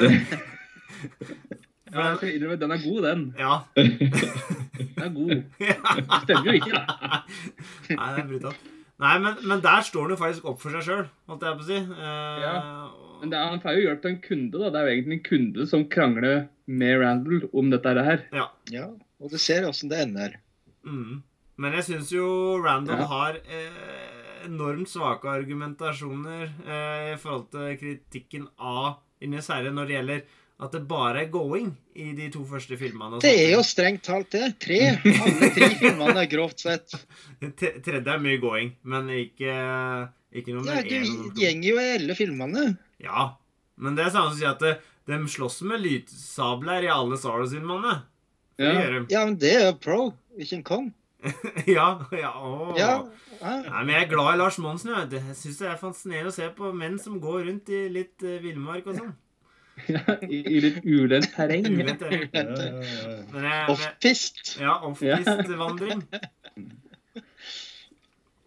Den- Ja, jeg skal innrømme, den er god, den. ja. Den er god. Det stemmer jo ikke, da. Nei, det er brutalt. Nei, men, men der står han jo faktisk opp for seg sjøl, holdt jeg på å si. Eh, Ja. Men det er, han får jo hjelp til en kunde, da. Det er jo egentlig en kunde som krangler med Randall om dette her. ja. Ja, og du ser åssen det ender. Mm. Men jeg syns jo Randall Ja. har eh, enormt svake argumentasjoner eh, i forhold til kritikken av Ines herre når det gjelder at det bare er going i de to første filmene. Det er jo strengt talt det. Tre. Alle tre filmene er grovt sett. Tredje er mye going, men ikke, ikke nummer Ja, én. du og gjenger jo i alle filmene. Ja, men det er samme som å si at det, de slåss med lydsabler i alle Star Wars-filmene. Ja. Ja, men det er jo pro, ikke en kong. ja, ja, åh. Ja, ja. Nei, men jeg er glad i Lars Monsen. Jeg, jeg syns det er fascinerende å se på menn som går rundt i litt uh, villmark og sånn. I, I litt ulendt terreng. Uventet terreng. Off-pist. ja, off-pist-vandring.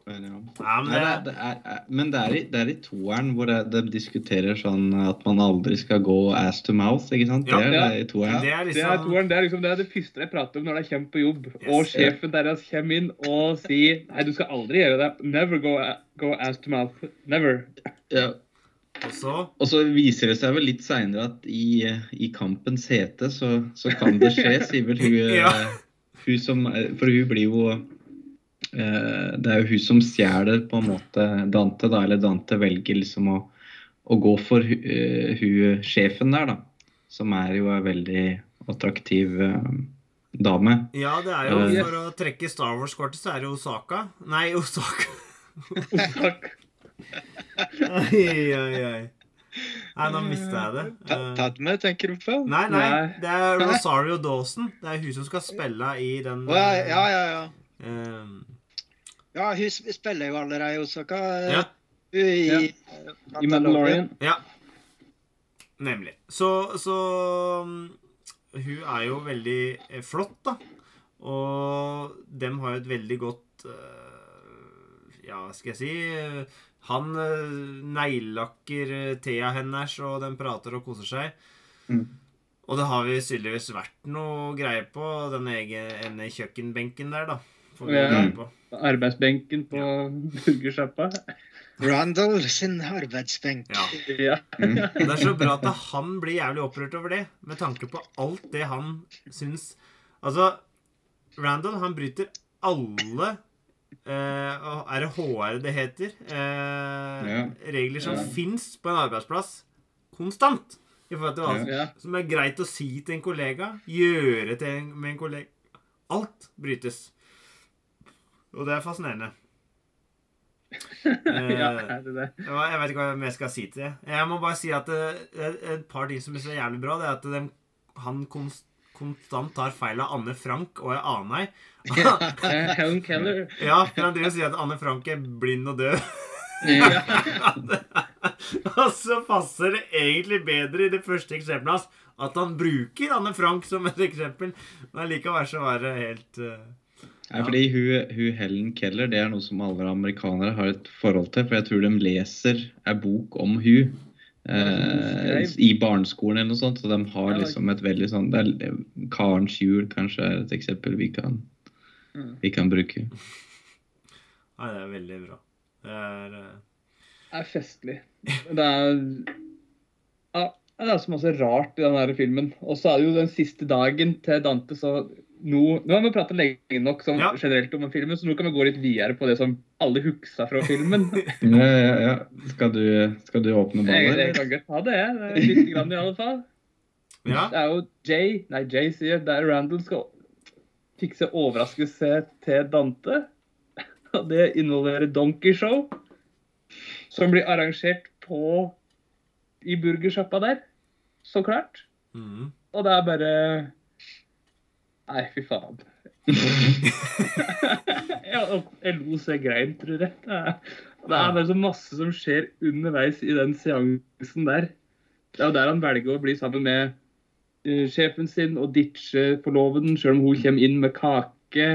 Men, ja. Men det, er- det er, er- men det er, i, det er i toeren hvor det, de diskuterer sånn at man aldri skal gå ass to mouth, ikke sant? Ja. Det er i toeren. det er liksom toeren, det, er liksom, det er det første jeg prater om når de kommer på jobb. Yes. Og sjefen deres kommer inn og sier Nei, du skal aldri gjøre det. Never go, go ass to mouth. Never. Ja. Og så viser det seg vel litt seinere at i, i kampens hete så, så kan det skje, sier vel hun, eh, Ja. hun som For hun blir jo eh, Det er jo hun som stjeler på en måte Dante, da. Eller Dante velger liksom å, å gå for eh, hun sjefen der, da. Som er jo en veldig attraktiv dame. Ja, det er jo for å trekke Star Wars-kortet, så er det Osaka. Nei, Osaka. Takk. Ai, oi, oi. Nei, nå mista jeg det. Ta- Padme, tenker du på? Nei, nei, det er Rosario Dawson. Det er hun som skal spille i den oh, ja, ja, ja. ja. eh, Ja, hun spiller jo allerede i Osaka. Ja. Hun i, Ja. I Mandalorian. Ja. Nemlig. Så, så mm, Hun er jo veldig eh, flott, da. Og dem har jo et veldig godt eh, Ja, skal jeg si Han neglelakker neglellakker eh, tea hennes, og den prater og koser seg. Mm. Og det har vi tydeligvis vært noe greier på den egen ene kjøkkenbenken der, da. Får vi Ja. på. Arbeidsbenken på burgersjappa. Randall sin arbeidsbenk. Ja. Ja. Det er så bra at han blir jævlig opprørt over det, med tanke på alt det han syns Altså, Randall, han bryter alle eh, Er det HR det heter? Eh, Ja. Regler som Ja. fins på en arbeidsplass konstant. I forhold til hva som- Ja. som er greit å si til en kollega, gjøre til en, med en kollega. Alt brytes. Og det er fascinerende. ja, Eh, er det det? jeg vet ikke hva mer jeg skal si til det. Jeg må bare si at eh, et par ting som er så jævlig bra, det er at de, han konst, konstant tar feil av Anne Frank og jeg aner ei. Helen Keller. ja, for han driver og sier at Anne Frank er blind og død. Ja. og så passer det egentlig bedre i det første eksempelet hans at han bruker Anne Frank som et eksempel. Men likevel så var det helt eh, Nei, fordi hun, hun Helen Keller det er noe som alle amerikanere har et forhold til. For jeg tror de leser ei bok om hun eh, i barneskolen eller noe sånt. Så de har Ja, liksom et veldig sånn det er, Karens jul kanskje er et eksempel vi kan, Mm. vi kan bruke. Nei, det er veldig bra. Det er uh... Det er festlig. Det er ja, det er så masse rart i den der filmen. Og så er det jo den siste dagen til Dante, så nå, nå har vi pratet lenge nok sånn Ja. generelt om filmen, så nå kan vi gå litt videre på det som alle huksa fra filmen. Ja, ja, ja. Skal, du, skal du åpne Jeg, jeg kan godt ta det, jeg. litt grann i alle fall. Ja. Det er jo Jay, nei Jay sier det er Randall skal fikse overraskelse til Dante. Og det involverer Donkey Show, som blir arrangert på i burgersjappa der. Så klart. Mm. Og det er bare Nei, fy faen. ja, jeg lo så jeg grein, tror jeg. Det er, det er bare så masse som skjer underveis i den seansen der. Det er jo der han velger å bli sammen med eh, sjefen sin og ditche forloveden, sjøl om hun kommer inn med kake.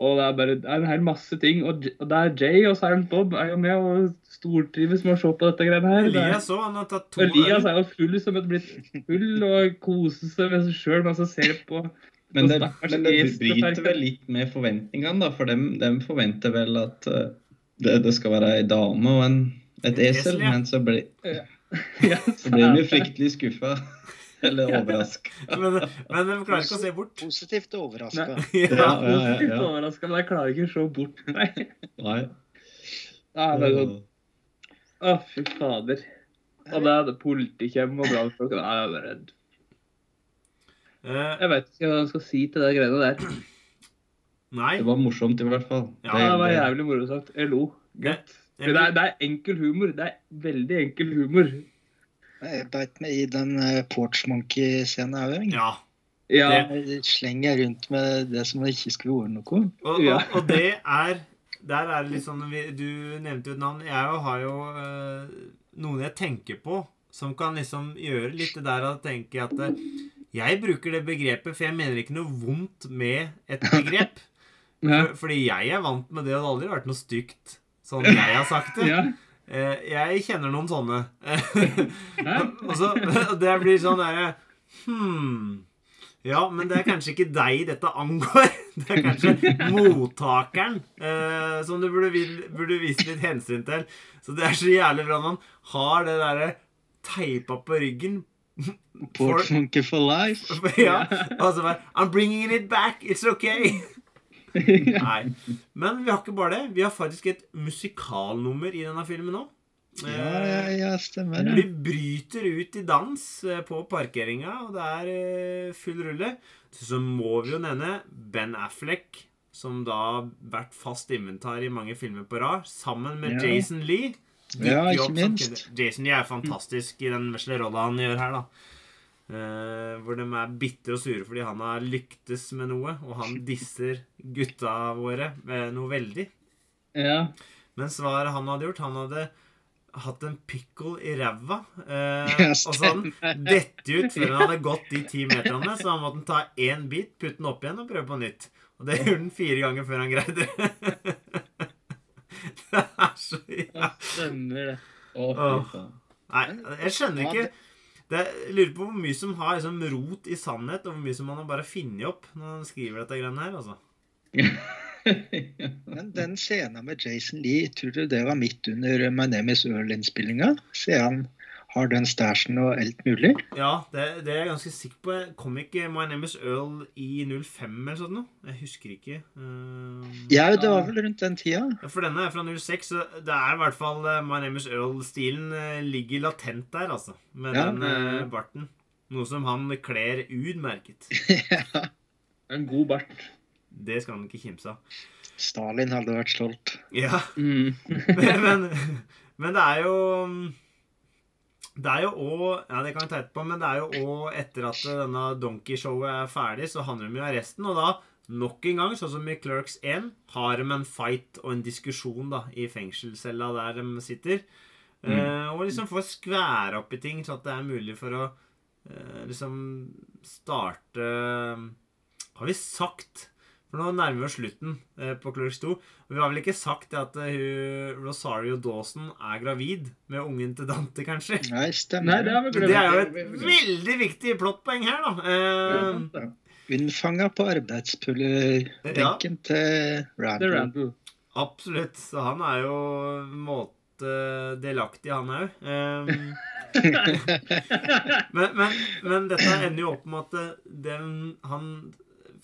Og det er bare det er en hel masse ting. Og, og det er Jay og Silent Bob er jo med og stortrives med å se på dette greiene her. Er- Elias òg. Han har tatt to Elias er jo full som et blitt full og koser seg med seg sjøl mens han ser på. Men det, men det bryter vel litt med forventningene, da. For dem, dem forventer vel at eh, det, det skal være ei dame og en, et esel. esel. Men så blir, de så blir vi fryktelig skuffa. Eller overraska. Men, men de klarer ikke å se bort. Positivt overraska. Ja. Ja, ja, ja, Positivt ja. overraska, men jeg klarer ikke å se bort. Nei. Nei. Nei, det er sånn, Å, fy fader. Og det er det politi kommer og brannfolk Nei, jeg er bare redd. Eh, Jeg vet ikke hva jeg skal si til de greiene der. nei. Det var morsomt i hvert fall. Ja, det, det var jævlig moro sagt. Jeg lo. Det, det er, det er enkel humor. Det er veldig enkel humor. Jeg beit meg i den uh, Porch Monkey-scenen òg. ja. Ja. Slenger rundt med det som ikke skulle vært noe. Og, og, og det er Der er det litt sånn Du nevnte jo et navn. Jeg jo har jo eh, noen jeg tenker på, som kan liksom gjøre litt det der å tenke at eh, Jeg bruker det begrepet, for jeg mener ikke noe vondt med et begrep. Ja. For, fordi jeg er vant med det, og det har aldri vært noe stygt sånn jeg har sagt det. ja. Eh, jeg kjenner noen sånne. Og så Det blir sånn derre Hm. Ja, men det er kanskje ikke deg dette angår. Det er kanskje mottakeren eh, som du burde, burde vise litt hensyn til. Så det er så jævlig bra når man har det derre teipa på ryggen. Monkey for life. ja, og så bare I'm bringing it back. It's okay. Nei. Men vi har ikke bare det. Vi har faktisk et musikalnummer i denne filmen nå. Ja, ja, ja, stemmer Vi bryter ut i dans eh, på parkeringa, og det er eh, full rulle. Så må vi jo nevne Ben Affleck, som da har vært fast inventar i mange filmer på rad, sammen med Ja. Jason Lee Ja, ikke minst. Jason Lee er fantastisk i den vesle rolla han gjør her, da. Eh, hvor de er bitre og sure fordi han har lyktes med noe, og han disser gutta våre med noe veldig. Ja. Men svaret han hadde gjort Han hadde hatt en pickle i ræva. Uh, Ja, og så hadde han dette ut før han hadde gått de ti meterne. Så han måtte ta én bit, putte den opp igjen og prøve på nytt. Og det gjorde han fire ganger før han greide det. det er så ja. Stemmer det. Å, fy faen. Nei, jeg skjønner ikke det, Jeg lurer på hvor mye som har liksom, rot i sannhet, og hvor mye som man har bare funnet opp når man skriver dette greiene her. altså. Men den scenen med Jason Lee, tror du det var midt under My Name Is Earl-innspillinga? Ser han har den stæsjen og alt mulig? Ja, det, det er jeg ganske sikker på. Jeg Kom ikke My Name Is Earl i 05 eller sånt noe? Jeg husker ikke. Uh, Ja, det var vel rundt den tida. Ja, For denne er fra 06, så det er i hvert fall eh, My Name Is Earl-stilen eh, ligger latent der, altså. Med Ja. den uh, barten. Noe som han kler utmerket. ja. En god bart. Det skal han ikke kimse av. Stalin hadde vært stolt. Ja, Mm. men, men, men det er jo Det er jo òg Ja, det kan vi ta etterpå, men det er jo òg etter at denne Donkey-showet er ferdig, så handler det om arresten, og da Nok en gang, sånn som i Clerks 1, har de en fight og en diskusjon da, i fengselscella der de sitter. Eh, og liksom får skvære opp i ting, sånn at det er mulig for å eh, liksom starte Har vi sagt For nå nærmer vi oss slutten eh, på Clerks 2. Og vi har vel ikke sagt at hun, Rosario Dawson er gravid med ungen til Dante, kanskje? Nei, Nei, stemmer. det Det er jo et veldig viktig plottpoeng her, da. Eh, Unnfanga på arbeidspullerbenken til Det er Randall. Randall. absolutt. Så han er jo måte delaktig, han òg. men, men, men dette ender jo opp med at eh, den, han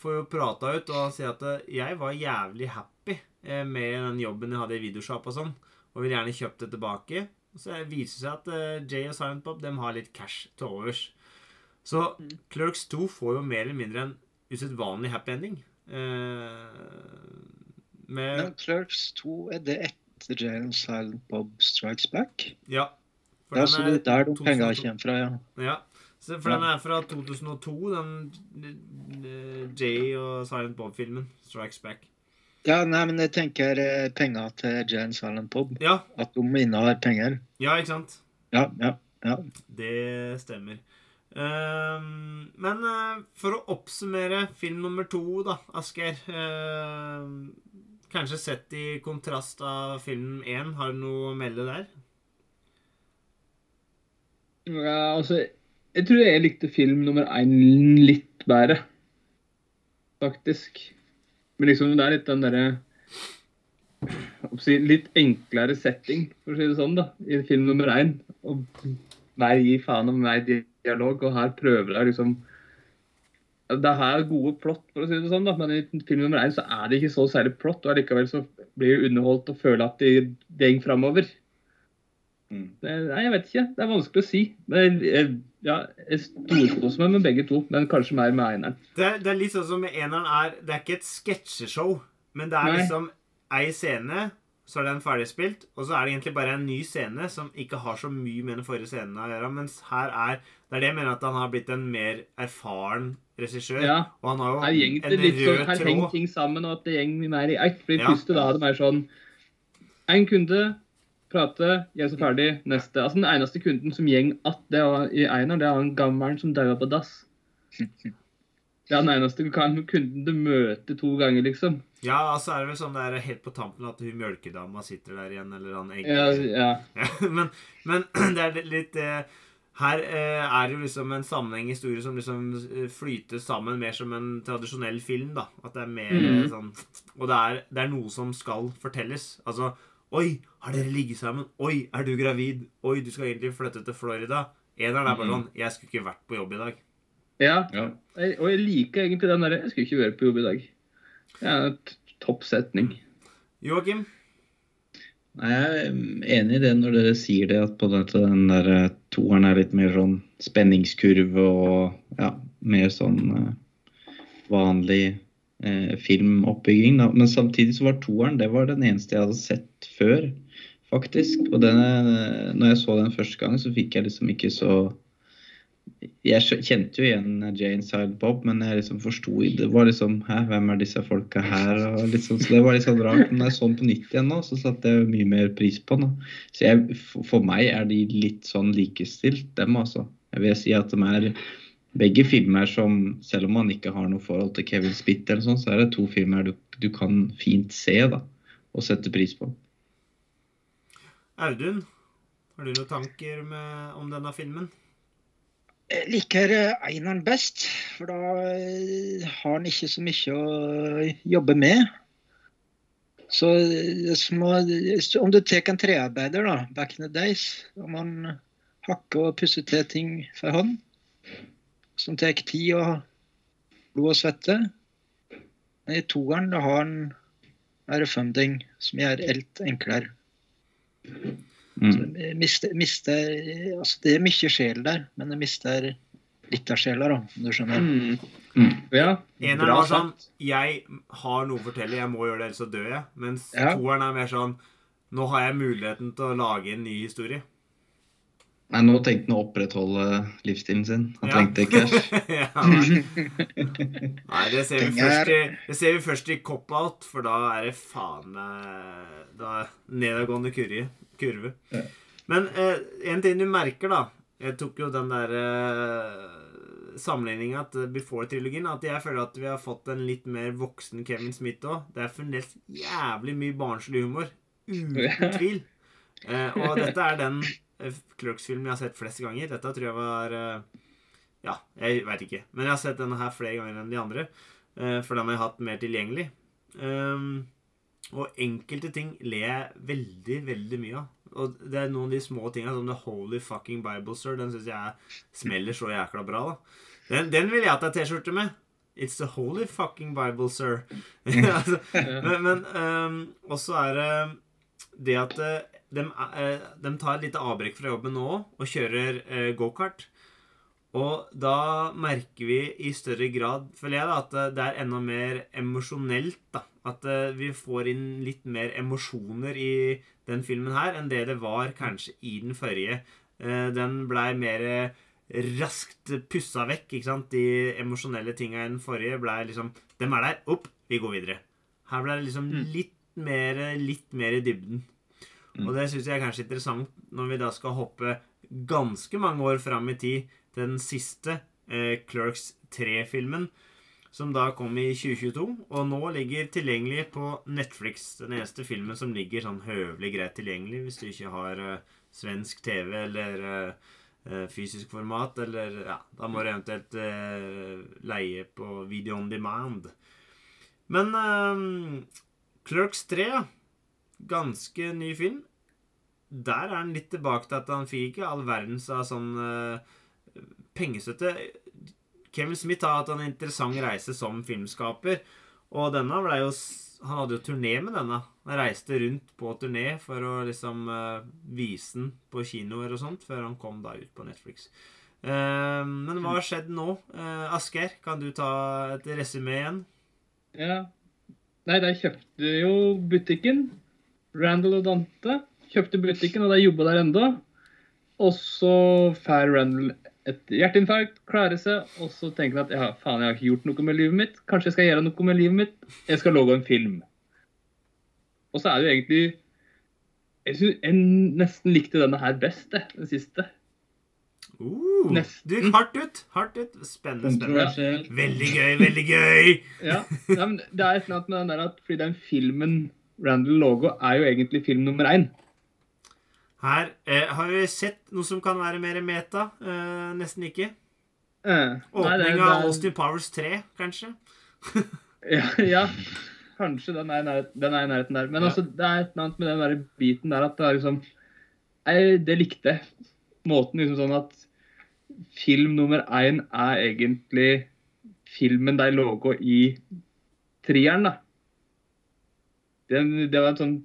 får jo prata ut og si at eh, jeg var jævlig happy eh, med den jobben jeg hadde i videoshop og sånn, og vil gjerne kjøpt det tilbake. Så det viser seg at eh, Jay og Silent Bob dem har litt cash til overs. Så Clerks 2 får jo mer eller mindre en usedvanlig happy ending. Eh, med Men Clerks 2, er det etter Jay og Silent Bob Strikes Back? Ja. For Ja, den så er det er der de 2002. penga kommer fra, ja. Ja. Så for den er fra 2002, den eh, Jay og Silent Bob-filmen. Strikes Back. Ja, nei, men jeg tenker eh, penger til Jay and Silent Bob. Ja, At de innehar penger. ja, ikke sant? Ja, ja, ja. Det stemmer. Um, men uh, for å oppsummere film nummer to, da, Asgeir uh, Kanskje sett i kontrast av film én. Har du noe å melde der? Ja, altså, jeg tror jeg likte film nummer én litt bedre. Faktisk. Men liksom, det er litt den derre Litt enklere setting, for å si det sånn, da, i film nummer én. Og mer gi faen om mer dialog, og her prøver jeg liksom Det her er gode plott, for å si det sånn, da, men i film nummer én så er det ikke så særlig plott, og likevel så blir du underholdt og føler at det går framover. Mm. Det, nei, jeg vet ikke. Det er vanskelig å si. Men jeg, ja, jeg storkoser meg med begge to, men kanskje mer med eneren. Det er, det er litt sånn som med eneren er Det er ikke et sketsjeshow, men det er Nei. liksom ei scene, så er den ferdigspilt, og så er det egentlig bare en ny scene som ikke har så mye med den forrige scenen å gjøre. Mens her er Det er det jeg mener at han har blitt en mer erfaren regissør. Ja, Og han har jo her en litt sånn, rød her henger ting sammen, og at det går mer i ett. For i Ja. første da er det mer sånn En kunde, prate, gjør seg ferdig, neste. Altså Den eneste kunden som gjeng att det var i Einar, det er han gammelen som daua på dass. Det er den eneste kunden du møter to ganger, liksom. Ja, altså er det vel sånn det er helt på tampen at hun mjølkedama sitter der igjen, eller han Ja, egentlig ja. Ja, men, men det er litt eh, Her eh, er det jo liksom en sammenheng historie som liksom eh, flyter sammen mer som en tradisjonell film. da At det er mer Mhm. eh, sånn Og det er, det er noe som skal fortelles. Altså Oi, har dere ligget sammen? Oi, er du gravid? Oi, du skal egentlig flytte til Florida. Eneren er bare Mhm. sånn Jeg skulle ikke vært på jobb i dag. ja. Ja. Jeg- Og jeg liker egentlig den derre Jeg skulle ikke vært på jobb i dag. Det er en topp setning. Joakim? Nei, Jeg er enig i det når dere sier det, at på den, den der eh, toeren er litt mer sånn spenningskurve og ja, mer sånn eh, vanlig eh, filmoppbygging. Da. Men samtidig så var toeren det var den eneste jeg hadde sett før faktisk. Og den, eh, når jeg så den første gang, så fikk jeg liksom ikke så Jeg kjente jo igjen Jane Silent Bob, men jeg liksom forsto Det var liksom Hæ, hvem er disse folka her? Liksom, så det var litt sånn rart. Men når jeg så den på nytt igjen nå, så satte jeg mye mer pris på den. da. Så jeg, for meg er de litt sånn likestilt, dem altså. Jeg vil si at de er begge filmer som, selv om man ikke har noe forhold til Kevin Spitt, eller sånn, så er det to filmer du, du kan fint se da, og sette pris på. Audun, har du noen tanker med, om denne filmen? Jeg liker eh, eineren best, for da eh, har han ikke så mye å jobbe med. Så er som om du tar en trearbeider, da, back in the days, om må han hakker og pusser til ting for hånd, som tar tid og blod og svette. Men i toeren da har han er funding som gjør alt enklere. Mm. Så mister, mister, altså det er mye sjel der, men det mister litt av sjela, da, om du skjønner. Mm. Mm. Ja, Eneren bra var sånn. Jeg har noe å fortelle, jeg må gjøre det, ellers så dør jeg. Mens Ja. toeren er mer sånn Nå har jeg muligheten til å lage en ny historie. Nei, nå tenkte han å opprettholde livsstilen sin. Han Ja. trengte cash. ja, nei. nei, det ser, vi først i, det ser vi først i Cop-Out, for da er det faen meg Da er nedadgående kurve. kurve. Ja. Men eh, en ting du merker, da Jeg tok jo den der eh, sammenligninga til Before-trilogien. At jeg føler at vi har fått en litt mer voksen Kevin Smith òg. Det er fremdeles jævlig mye barnslig humor. Uten tvil. Eh, og dette er den eh, Clerks-filmen jeg har sett flest ganger. Dette tror jeg var eh, Ja, jeg veit ikke. Men jeg har sett denne her flere ganger enn de andre. eh, for den har jeg hatt mer tilgjengelig. Um, og enkelte ting ler jeg veldig, veldig mye av. Og det er noen av de små tinga, som The Holy Fucking Bible, Sir. Den syns jeg smeller så jækla bra, da. Den, den vil jeg ha T-skjorte med. It's the holy fucking Bible, sir. altså, men men um, også er det det at dem, eh, tar et lite avbrekk fra jobben nå og kjører eh, gokart. Og da merker vi i større grad, føler jeg, da, at eh, det er enda mer emosjonelt. da. At vi får inn litt mer emosjoner i den filmen her enn det det var kanskje i den forrige. Den blei mer raskt pussa vekk, ikke sant. De emosjonelle tinga i den forrige blei liksom Dem er der. Opp, vi går videre. Her ble det liksom Mm. litt mer, litt mer i dybden. Mm. Og det syns jeg er kanskje interessant når vi da skal hoppe ganske mange år fram i tid til den siste eh, Clerks 3-filmen, som da kom i 2022, og nå ligger tilgjengelig på Netflix. Den eneste filmen som ligger sånn høvelig greit tilgjengelig hvis du ikke har eh, svensk TV eller eh, eh, fysisk format, eller ja, da må du eventuelt eh, leie på video on demand. Men eh, Clerks 3, ja. Ganske ny film. Der er han litt tilbake til at han fikk ikke all verdens av sånn uh, pengestøtte. Kevin Smith har hatt en interessant reise som filmskaper, og denne ble jo Han hadde jo turné med denne. Han reiste rundt på turné for å liksom uh, vise den på kinoer og sånt, før han kom da ut på Netflix. Uh, men hva har skjedd nå? Uh, Asgeir, kan du ta et resymé igjen? Ja. Nei, de kjøpte jo butikken. Randall og Dante kjøpte butikken, og de jobba der enda. Og så får Randall et hjerteinfarkt, klarer seg, og så tenker han at ja, faen, jeg har ikke gjort noe med livet mitt. Kanskje jeg skal gjøre noe med livet mitt. Jeg skal lage en film. Og så er det jo egentlig Jeg synes jeg nesten likte denne her best, det, den siste. Uh, Nesten. du, hardt ut! Hardt ut. Spennende, spennende. Veldig gøy, veldig gøy! Ja, ja men Det er et eller annet med den der at fordi den filmen Randall Logo er jo egentlig film nummer én. Her eh, har vi sett noe som kan være mer meta. Eh, nesten ikke. Eh, Åpning av Austin Powers 3, kanskje. Ja, ja. kanskje den er, i nærheten, den er i nærheten der. Men Ja. altså, det er et eller annet med den der biten der at det er liksom jeg, Det likte. Måten liksom sånn at film nummer én er egentlig filmen de laga i trieren, da. Det, det var sånn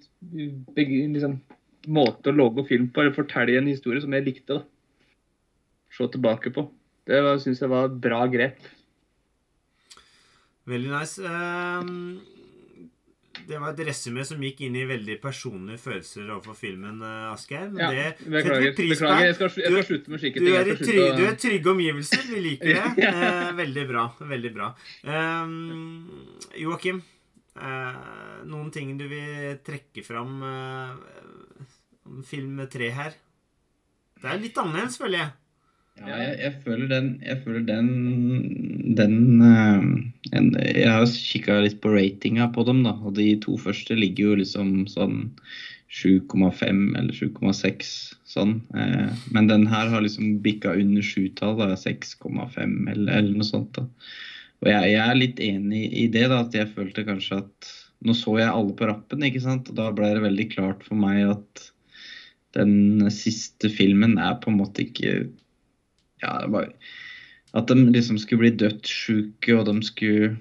begge- liksom, måte å lage film på, eller fortelle en historie som jeg likte. da. Se tilbake på. Det syns jeg var et bra grep. Veldig nice. Ehm, det var et resymé som gikk inn i veldig personlige følelser overfor filmen, eh, Asgeir. men Ja, det beklager. på. beklager. Jeg, skal, jeg skal slutte med slike Du ting. er, i trygge, å- du er i trygge omgivelser. Vi liker det. Eh, veldig bra. Veldig bra. Um, Joakim, eh, noen ting du vil trekke fram film tre her? Det er litt annerledes, føler jeg. Ja, jeg, jeg føler den Jeg føler den, den eh, en, Jeg har kikka litt på ratinga på dem, da. Og de to første ligger jo liksom sånn 7,5 eller 7,6 sånn. Eh, men den her har liksom bikka under sjutall, da. 6,5 eller, eller noe sånt. da. Og jeg, jeg er litt enig i det, da. At jeg følte kanskje at Nå så jeg alle på rappen, ikke sant. Og da ble det veldig klart for meg at den siste filmen er på en måte ikke ja, det var At de liksom skulle bli dødssjuke, og de skulle,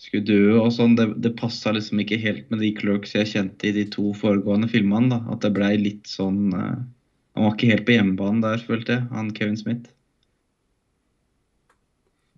skulle dø og sånn, det, det passa liksom ikke helt med de clerks jeg kjente i de to foregående filmene. da, At det blei litt sånn uh, Han var ikke helt på hjemmebane der, følte jeg, han Kevin Smith.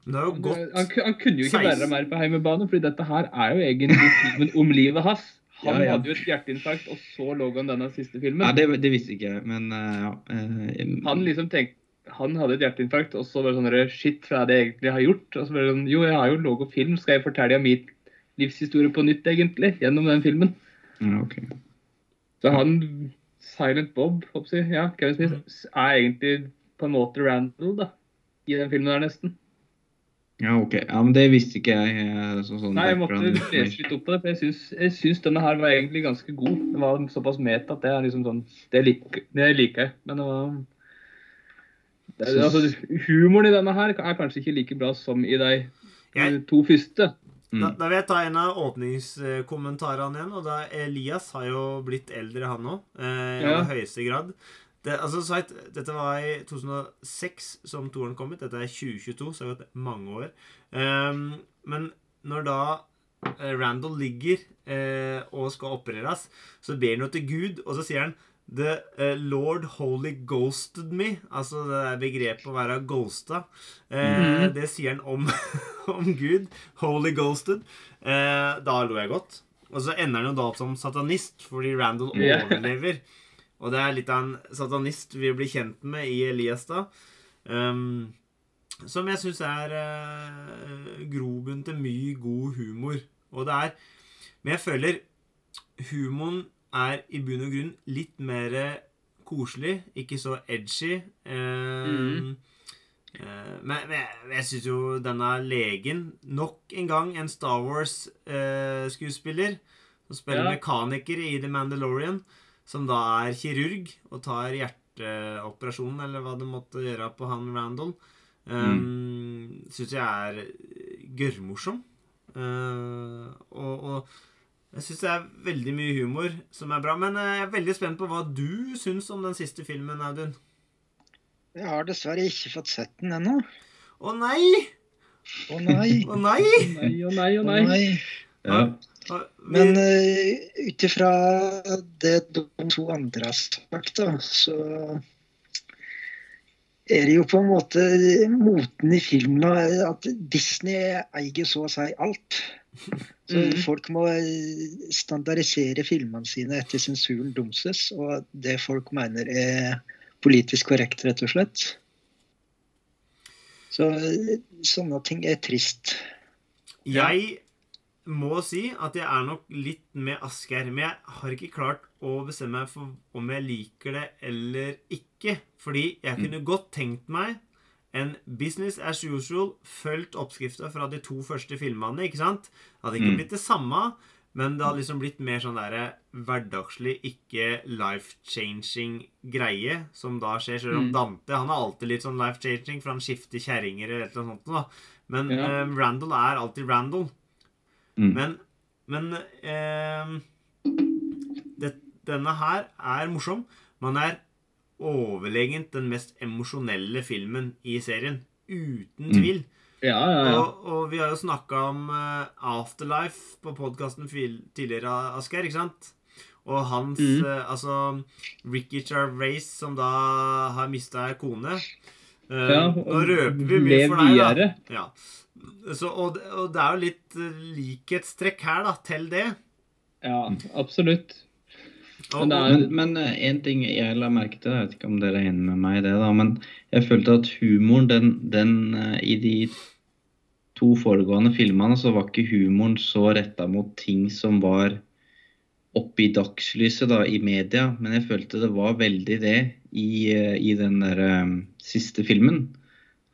Det er jo Han, han kunne jo ikke være mer på hjemmebane, fordi dette her er jo egentlig filmen om livet hans. Han Ja, ja. hadde jo et hjerteinfarkt, og så lå han denne siste filmen. Ja, det, det visste ikke jeg, men eh, ja. eh, Han liksom tenkte han hadde et hjerteinfarkt, og så var det sånn Shit, hva er det jeg egentlig har gjort? Og så ble det sånn Jo, jeg har jo laget film. Skal jeg fortelle om min livshistorie på nytt, egentlig? Gjennom den filmen. ja, ok. Så han Silent Bob, jeg, ja, Kevin Smith, er egentlig på en måte Randall, da. I den filmen der, nesten. Ja, ok. Ja, men det visste ikke jeg. eh, Så, sånn Nei, jeg måtte lese litt opp på det, for jeg syns, jeg syns denne her var egentlig ganske god. Den var såpass meta at det er liksom sånn Det, lik, det liker jeg. Men det var det, altså, Humoren i denne her er kanskje ikke like bra som i de Jeg- to første. Mm. Da, da vil jeg ta en av åpningskommentarene igjen. og da Elias har jo blitt eldre, han òg. Eh, I Ja. høyeste grad. Det, altså, sagt, dette var i 2006 som toeren kom ut. Dette er 2022, så det har gått mange år. Um, men når da eh, Randall ligger eh, og skal opereres, så ber han jo til Gud, og så sier han The uh, Lord Holy Ghosted Me. Altså det der begrepet å være ghosta. Eh, -hmm. Det sier han om, om Gud. Holy Ghosted. Eh, da lo jeg godt. Og så ender han jo da opp som satanist, fordi Randall overlever. Og det er litt av en satanist vi blir kjent med i Elias da. Um, som jeg syns er uh, grobunn til mye god humor. Og det er Men jeg føler humoren er i bunn og grunn litt mer koselig, ikke så edgy. Um, eh, men, men jeg, jeg syns jo denne legen Nok en gang en Star Wars-skuespiller som spiller Ja. mekaniker i The Mandalorian, som da er kirurg og tar hjerteoperasjonen, eller hva det måtte gjøre på han Randall. Um, Syns jeg er gørrmorsom. Uh, og, og jeg syns det er veldig mye humor som er bra. Men eh, jeg er veldig spent på hva du syns om den siste filmen, Audun. Jeg har dessverre ikke fått sett den ennå. Å nei! Å nei. Å nei! Å Nei å nei Å nei. nei. Ja. Men uh, ut ifra det de to andre har sagt, da, så er det jo på en måte moten i filmen at Disney eier så å si alt. Så mm. folk må eh, standardisere filmene sine etter sensuren dumses, og det folk mener er politisk korrekt, rett og slett. Så eh, sånne ting er trist. Jeg må si at jeg er nok litt med Asgeir. Men jeg har ikke klart å bestemme meg for om jeg liker det eller ikke. Fordi jeg kunne godt tenkt meg en business as usual, fulgt oppskrifta fra de to første filmene. ikke sant? Det hadde ikke Mm. blitt det samme, men det hadde liksom blitt mer sånn derre hverdagslig, ikke life-changing greie, som da skjer. Selv om Mm. Dante han er alltid litt sånn life-changing, for han skifter kjerringer eller noe sånt. da. Men Ja. um, Randall er alltid Randall. Mm. Men, men eh, det, denne her er morsom. Man er overlegent den mest emosjonelle filmen i serien. Uten Mm. tvil. Ja, ja, ja. Og, og vi har jo snakka om eh, Afterlife på podkasten tidligere, Asgeir, ikke sant? Og hans Mm. eh, Altså Ricky Charvace, som da har mista kone. Eh, nå røper vi mye for deg, da. Ja. Så, og, og det er jo litt eh, likhetstrekk her, da, til det. Ja, absolutt. Men er- Men, eh, en ting jeg la merke til, jeg vet ikke om dere er enig med meg i det, da, men jeg følte at humoren, den, den eh, i de to foregående filmene, så var ikke humoren så retta mot ting som var oppe i dagslyset da, i media, men jeg følte det var veldig det i, i den der um, siste filmen.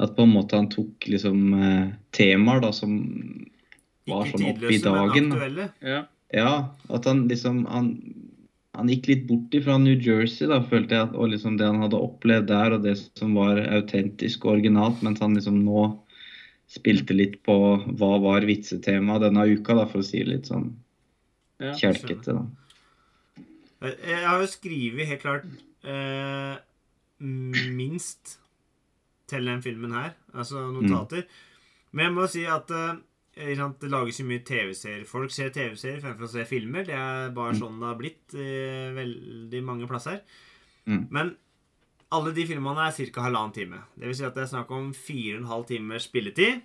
At på en måte han tok liksom eh, temaer da som var sånn opp i tidløse, men dagen. aktuelle. Ja. Ja, at han liksom han, han gikk litt bort ifra New Jersey, da, følte jeg, at- og liksom det han hadde opplevd der, og det som var autentisk og originalt, mens han liksom nå spilte litt på hva var vitsetemaet denne uka, da, for å si det litt sånn Ja, kjelkete, da. Jeg har jo skrevet helt klart eh, minst til den filmen her, altså notater. Men jeg må si at uh, det lages jo mye TV-serier. Folk ser TV-serier fremfor å se filmer. Det er bare sånn det har blitt i veldig mange plasser. Mm. Men alle de filmene er ca. halvannen time. Det vil si at det er snakk om fire og en halv timers spilletid.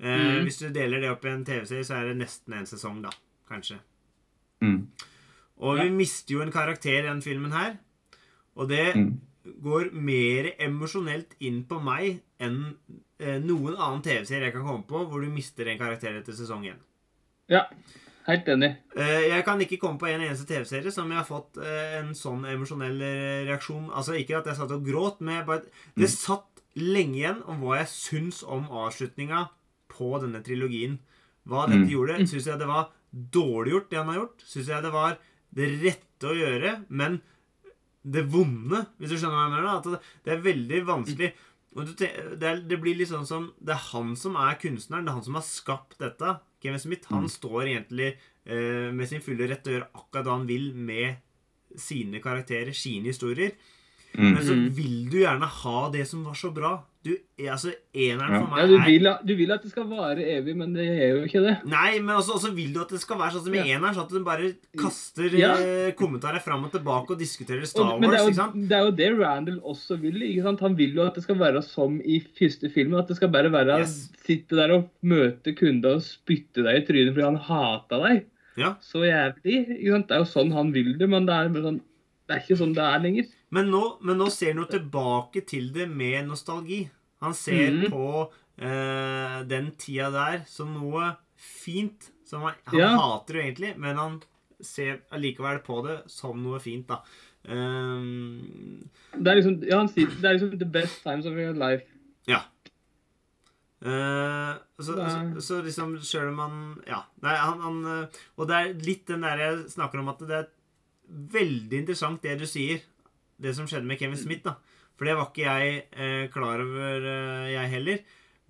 Eh, Mm. Hvis du deler det opp i en TV-serie, så er det nesten en sesong, da. Kanskje. Mm. Og Ja. vi mister jo en karakter i den filmen her. Og det Mm. Går mer emosjonelt inn på meg enn eh, noen annen TV-serie jeg kan komme på hvor du mister en karakter etter sesong én. ja, helt enig. Eh, jeg kan ikke komme på en eneste TV-serie som jeg har fått eh, en sånn emosjonell eh, reaksjon Altså ikke at jeg satt og gråt, men bare, det satt lenge igjen om hva jeg syns om avslutninga på denne trilogien. Hva dette Mm. gjorde. Syns jeg det var dårlig gjort, det han har gjort? Syns jeg det var det rette å gjøre, men det vonde, hvis du skjønner hva jeg mener? da, At det, det er veldig vanskelig. Og du, det, er, det blir litt sånn som Det er han som er kunstneren. Det er han som har skapt dette. Kevin Smith han står egentlig eh, med sin fulle rett til å gjøre akkurat det han vil med sine karakterer, sine historier. Mm. Men så Mm. vil du gjerne ha det som var så bra. Du, altså, Eneren Ja. for Ja, meg du, er vil, du vil at det skal vare evig, men det er jo ikke det. Nei, men også, også vil du at det skal være sånn som i Ja. eneren, sånn at du bare kaster Ja. eh, kommentarer fram og tilbake og diskuterer Star Og, men det Wars. jo, ikke sant? det er jo det Randall også vil. ikke sant? Han vil jo at det skal være som i første filmen. At det skal bare være Yes. sitte der og møte kunder og spytte deg i trynet fordi han hata deg Ja. så jævlig. ikke sant? Det er jo sånn han vil det, men det er, bare sånn, det er ikke sånn det er lenger. Men nå, men nå ser han jo tilbake til det med nostalgi. Han ser mm. på eh, den tida der som noe fint. Som han, han Ja. hater jo egentlig, men han ser allikevel på det som noe fint, da. Um, Det er liksom, ja, han sier, det er liksom the best times of your life. ja. Uh, så, så, så liksom sjøl om han Ja. Nei, han, han eh, Og det er litt den der jeg snakker om at det er veldig interessant det du sier. Det som skjedde med Kevin Smith, da. For det var ikke jeg eh, klar over, eh, jeg heller.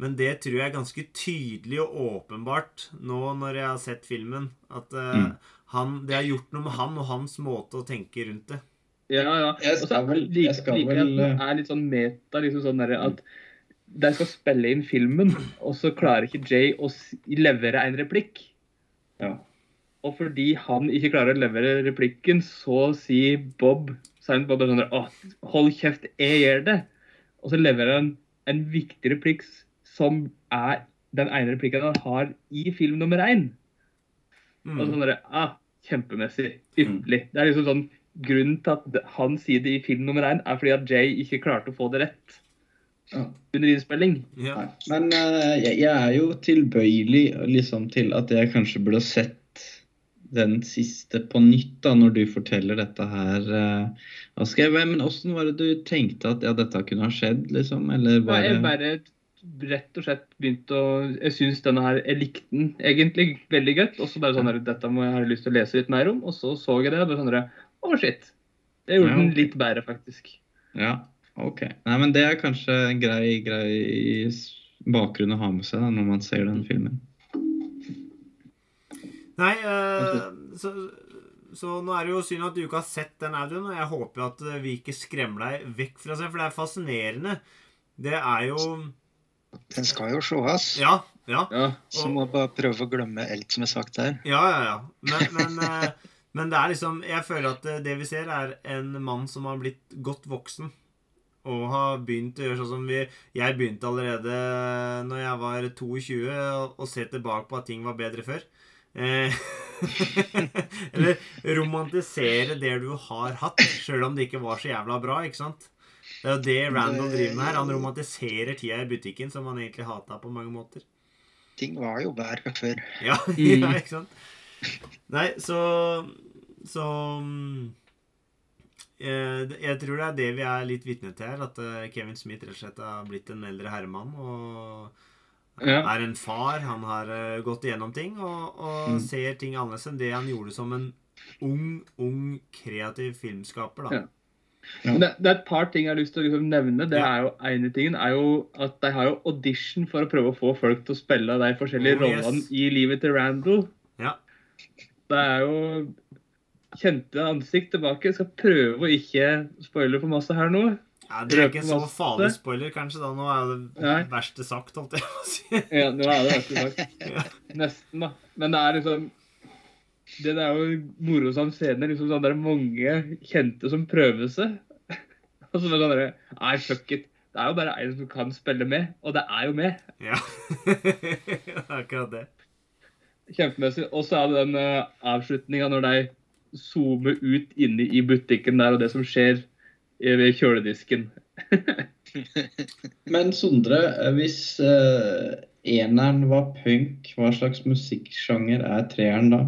Men det tror jeg er ganske tydelig og åpenbart nå når jeg har sett filmen. At eh, Mm. han, det har gjort noe med han og hans måte å tenke rundt det. Ja, ja. Jeg Og så skal vel- jeg like- skal liker vel, at er litt sånn meta, liksom sånn der, at de skal spille inn filmen, og så klarer ikke Jay å levere en replikk. Ja. Og fordi han ikke klarer å levere replikken, så sier Bob Silent Bob sånn der, hold kjeft, jeg gjør det. Og så leverer han en viktig replikk som er den ene replikken han har i film nummer én. Mm. Og sånn der, ah, kjempemessig. Ypperlig. Det er liksom sånn Grunnen til at han sier det i film nummer én, er fordi at Jay ikke klarte å få det rett Ja. under innspilling. Ja. Men uh, jeg, jeg er jo tilbøyelig liksom, til at jeg kanskje burde sett den siste på nytt, da, når du forteller dette her. eh, Asgeir. Men åssen var det du tenkte at ja, dette kunne ha skjedd, liksom? Eller Nei, Jeg bare bare rett og slett begynte å Jeg syns denne her Jeg likte den egentlig veldig godt. Og så bare sånn her, Dette må jeg ha lyst til å lese litt mer om. Og så så jeg det, og bare sånn der, Å, shit. Det gjorde Ja, den litt bedre, faktisk. Ja, OK. Nei, men det er kanskje en grei, grei bakgrunn å ha med seg da, når man ser den filmen. Nei, uh, så, så nå er det jo synd at du ikke har sett den audioen, og jeg håper at eh, vi ikke skremmer deg vekk fra seg, for det er fascinerende. Det er jo Den skal jo sees. Ja, ja. Ja. Så må bare prøve å glemme alt som er sagt her. Ja, ja, ja. Men, men, eh, men det er liksom Jeg føler at det vi ser, er en mann som har blitt godt voksen. Og har begynt å gjøre sånn som vi Jeg begynte allerede når jeg var 22, å- å se tilbake på at ting var bedre før. Eh, eller romantisere det du har hatt, sjøl om det ikke var så jævla bra. ikke sant? Det er jo det Randall driver med her. Han romantiserer tida i butikken, som han egentlig hata på mange måter. Ting var jo verre før. Ja, Mm. ja ikke sant? Nei, så Så mm, eh, Jeg tror det er det vi er litt vitne til her. At eh, Kevin Smith rett og slett har blitt en eldre herremann. Og Ja. er en far. Han har eh, gått igjennom ting og, og Mm. ser ting annerledes enn det han gjorde som en ung, ung, kreativ filmskaper. da. Ja. Ja. det, det er et par ting jeg har lyst til å liksom nevne. Det Ja. er jo ene tingen er jo at de har jo audition for å prøve å få folk til å spille de forskjellige Oh, yes. rollene i livet til Randall. Ja. Det er jo kjente ansikt tilbake. Jeg skal prøve å ikke spoile for masse her nå. Ja, det er ikke en så farlig spoiler, kanskje. da. Nå er det Nei. verste sagt, holdt jeg på å si. Ja, nå er det verste sagt. Ja. Nesten, da. Men det er liksom Det er jo morosam scene. Liksom sånn, det er mange kjente som prøver seg. Og så sånn derre Nei, fuck it. Det er jo bare en som kan spille med, og det er jo med. Ja. Akkurat det. Kjempemessig. Og så er det den uh, avslutninga når de zoomer ut inne i butikken der, og det som skjer i- kjøledisken. Men Sondre, eh, hvis uh, eneren var punk, hva slags musikksjanger er treeren da?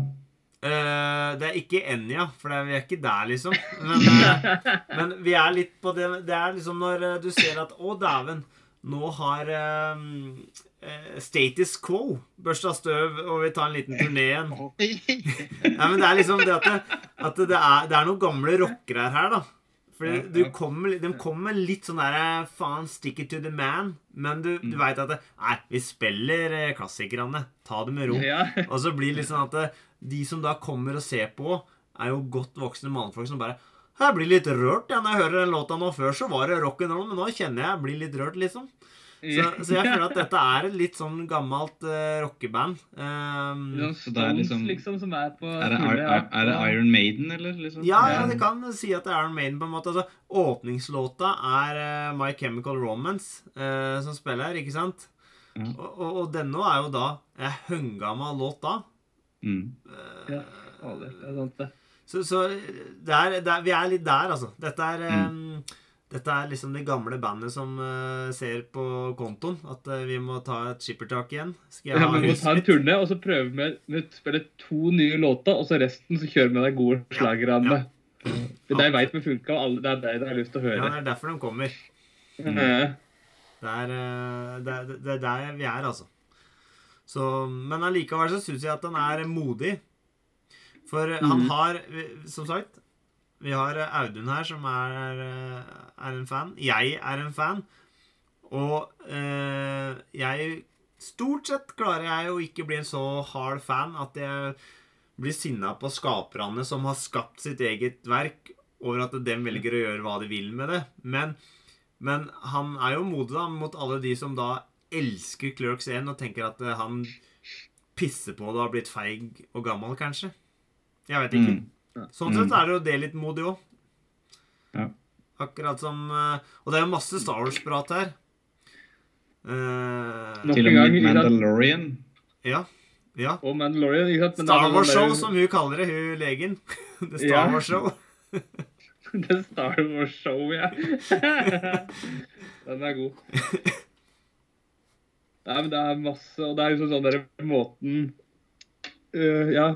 Uh, det er ikke Enja, for det er, vi er ikke der, liksom. Men, uh, men vi er litt på det Det er liksom når du ser at Å, dæven, nå har Status Quo børsta støv og vi tar en liten turné igjen. Nei, men det er liksom det at det, at det, er, det er noen gamle rockere her, da. Ja, du kommer, De kommer litt sånn der Faen, stick it to the man. Men du, du veit at det, Nei, vi spiller eh, klassikerne. Ta det med ro. Ja. Og så blir det litt sånn at det, de som da kommer og ser på, er jo godt voksne mannfolk som bare Jeg blir litt rørt ja, når jeg hører den låta nå. Før så var det rock'n'roll, men nå kjenner jeg jeg blir litt rørt, liksom. Så, så jeg føler at dette er et litt sånn gammelt uh, rockeband. Um, Så det er liksom- liksom, som er på Er det, er, er, er det Iron Maiden, eller? Liksom? ja, ja, det kan si at det er Iron Maiden, på en måte. Altså, åpningslåta er uh, My Chemical Romance uh, som spiller ikke sant? Ja. Og, og, og denne er jo da en høngammal låt da. Mm. Ja, det er sant det. Så, så der, der, er, vi er litt der, altså. Dette er, eh, dette er liksom det gamle bandet som uh, ser på kontoen at uh, vi må ta et skippertak igjen. Skal jeg Ja, ha huset ta en turné, og så prøve med, med å spille to nye låter, og så resten så kjører vi de gode slagerne. det De veit vi funka, og alle, det er det de har lyst til å høre. Ja, det er derfor de kommer. Mm. Det er, eh, det, er, det er der vi er, altså. Så, men allikevel så syns jeg at han er modig. For eh, han Mhm. har, som sagt Vi har eh, Audun her som er, eh, er en fan. Jeg er en fan. Og eh, jeg Stort sett klarer jeg å ikke bli en så hard fan at jeg blir sinna på skaperne som har skapt sitt eget verk, over at dem velger å gjøre hva de vil med det. Men men han er jo modig da, mot alle de som da elsker Clerks 1 og tenker at eh, han pisser på det og har blitt feig og gammel, kanskje. Jeg vet ikke. Mm. Sånn Mm. sett er det jo det litt modig òg. Ja. Akkurat som eh, Og det er jo masse Star Wars-prat her. Uh, Til og med? Mandalorian. ja. ja. Og Mandalorian, ikke sant? Men Star Wars Show, der- som hun kaller det, hun legen. The Star Ja. Wars Show. The Star Wars Show, ja. Den er god. Nei, men det er masse Og det er liksom sånn der måten øh, Ja,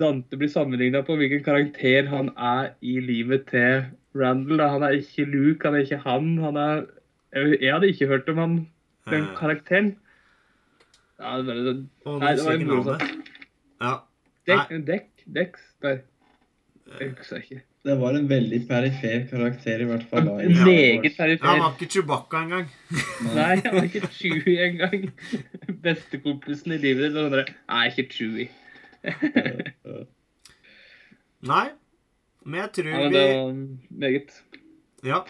Dante blir sammenligna på hvilken karakter han er i livet til Randall. Da. Han er ikke Luke, han er ikke han. Han er Jeg jeg hadde ikke hørt om han, den Eh, karakteren. Ja, det, var, det, Nei, det var moro. Ja. Dekk, Dex, Dex der. jeg husker ikke. Det var en veldig perifer karakter, i hvert fall. da. En meget Wars. Han var ikke Chewbacca engang. Nei, han var ikke Chewie engang. Bestekompisen i livet ditt. og sånn Nei, ikke Chewie. Nei. Men jeg tror Ja, men vi det var meget. Ja.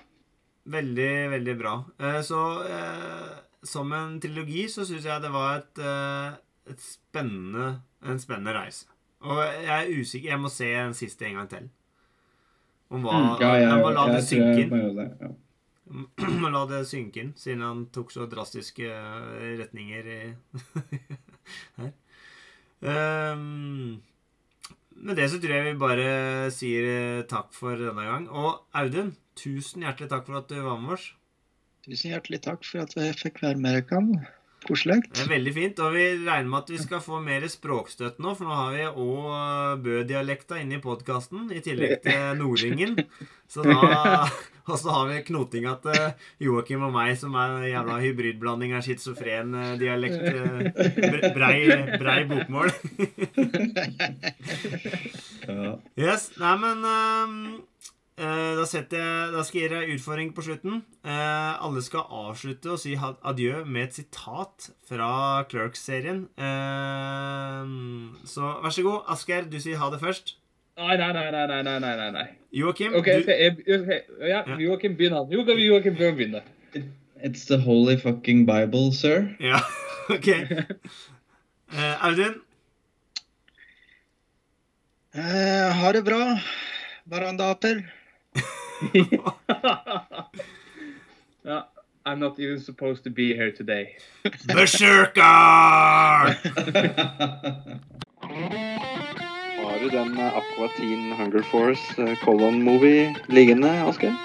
Veldig, veldig bra. Eh, Så eh, som en trilogi så syns jeg det var et, eh, et spennende, en spennende reise. Og jeg er usikker Jeg må se den siste en gang til. Om hva Mm, Ja, jeg, Jeg må la jeg det synke inn. Ja. Må la det synke inn, siden han tok så drastiske retninger i her. Ehm, med det så tror jeg vi bare sier eh, takk for denne gang. Og Audun, tusen hjertelig takk for at du var med oss. Tusen hjertelig takk for at jeg fikk være med dere. Koselig. Det er veldig fint. Og vi regner med at vi skal få mer språkstøtte nå, for nå har vi òg Bø-dialekta inne i podkasten, i tillegg til nordingen. Så da Og så har vi knotinga til Joakim og meg, som er en jævla hybridblanding av schizofren eh, dialekt. eh, Brei, brei bokmål. Yes, nei, men eh, Eh, da, jeg, da, skal jeg gi dere utfordring på slutten. Eh, alle skal avslutte og si adjø med et sitat fra Clerks-serien. Eh, så vær så god, Asgeir, du sier ha det først. Nei, nei, nei. nei, nei, nei, nei. Joakim, okay, du... jeg, okay, ja, Joakim, begynn han. Joakim, begynn It's the holy fucking Bible, sir. Ja, OK. Eh, Audun? ha det bra, barandater. ja, I'm not even supposed to be here today. Berserker! Har du den eh, Aqua Teen Hunger Force eh, Colon Movie liggende, Asgeir?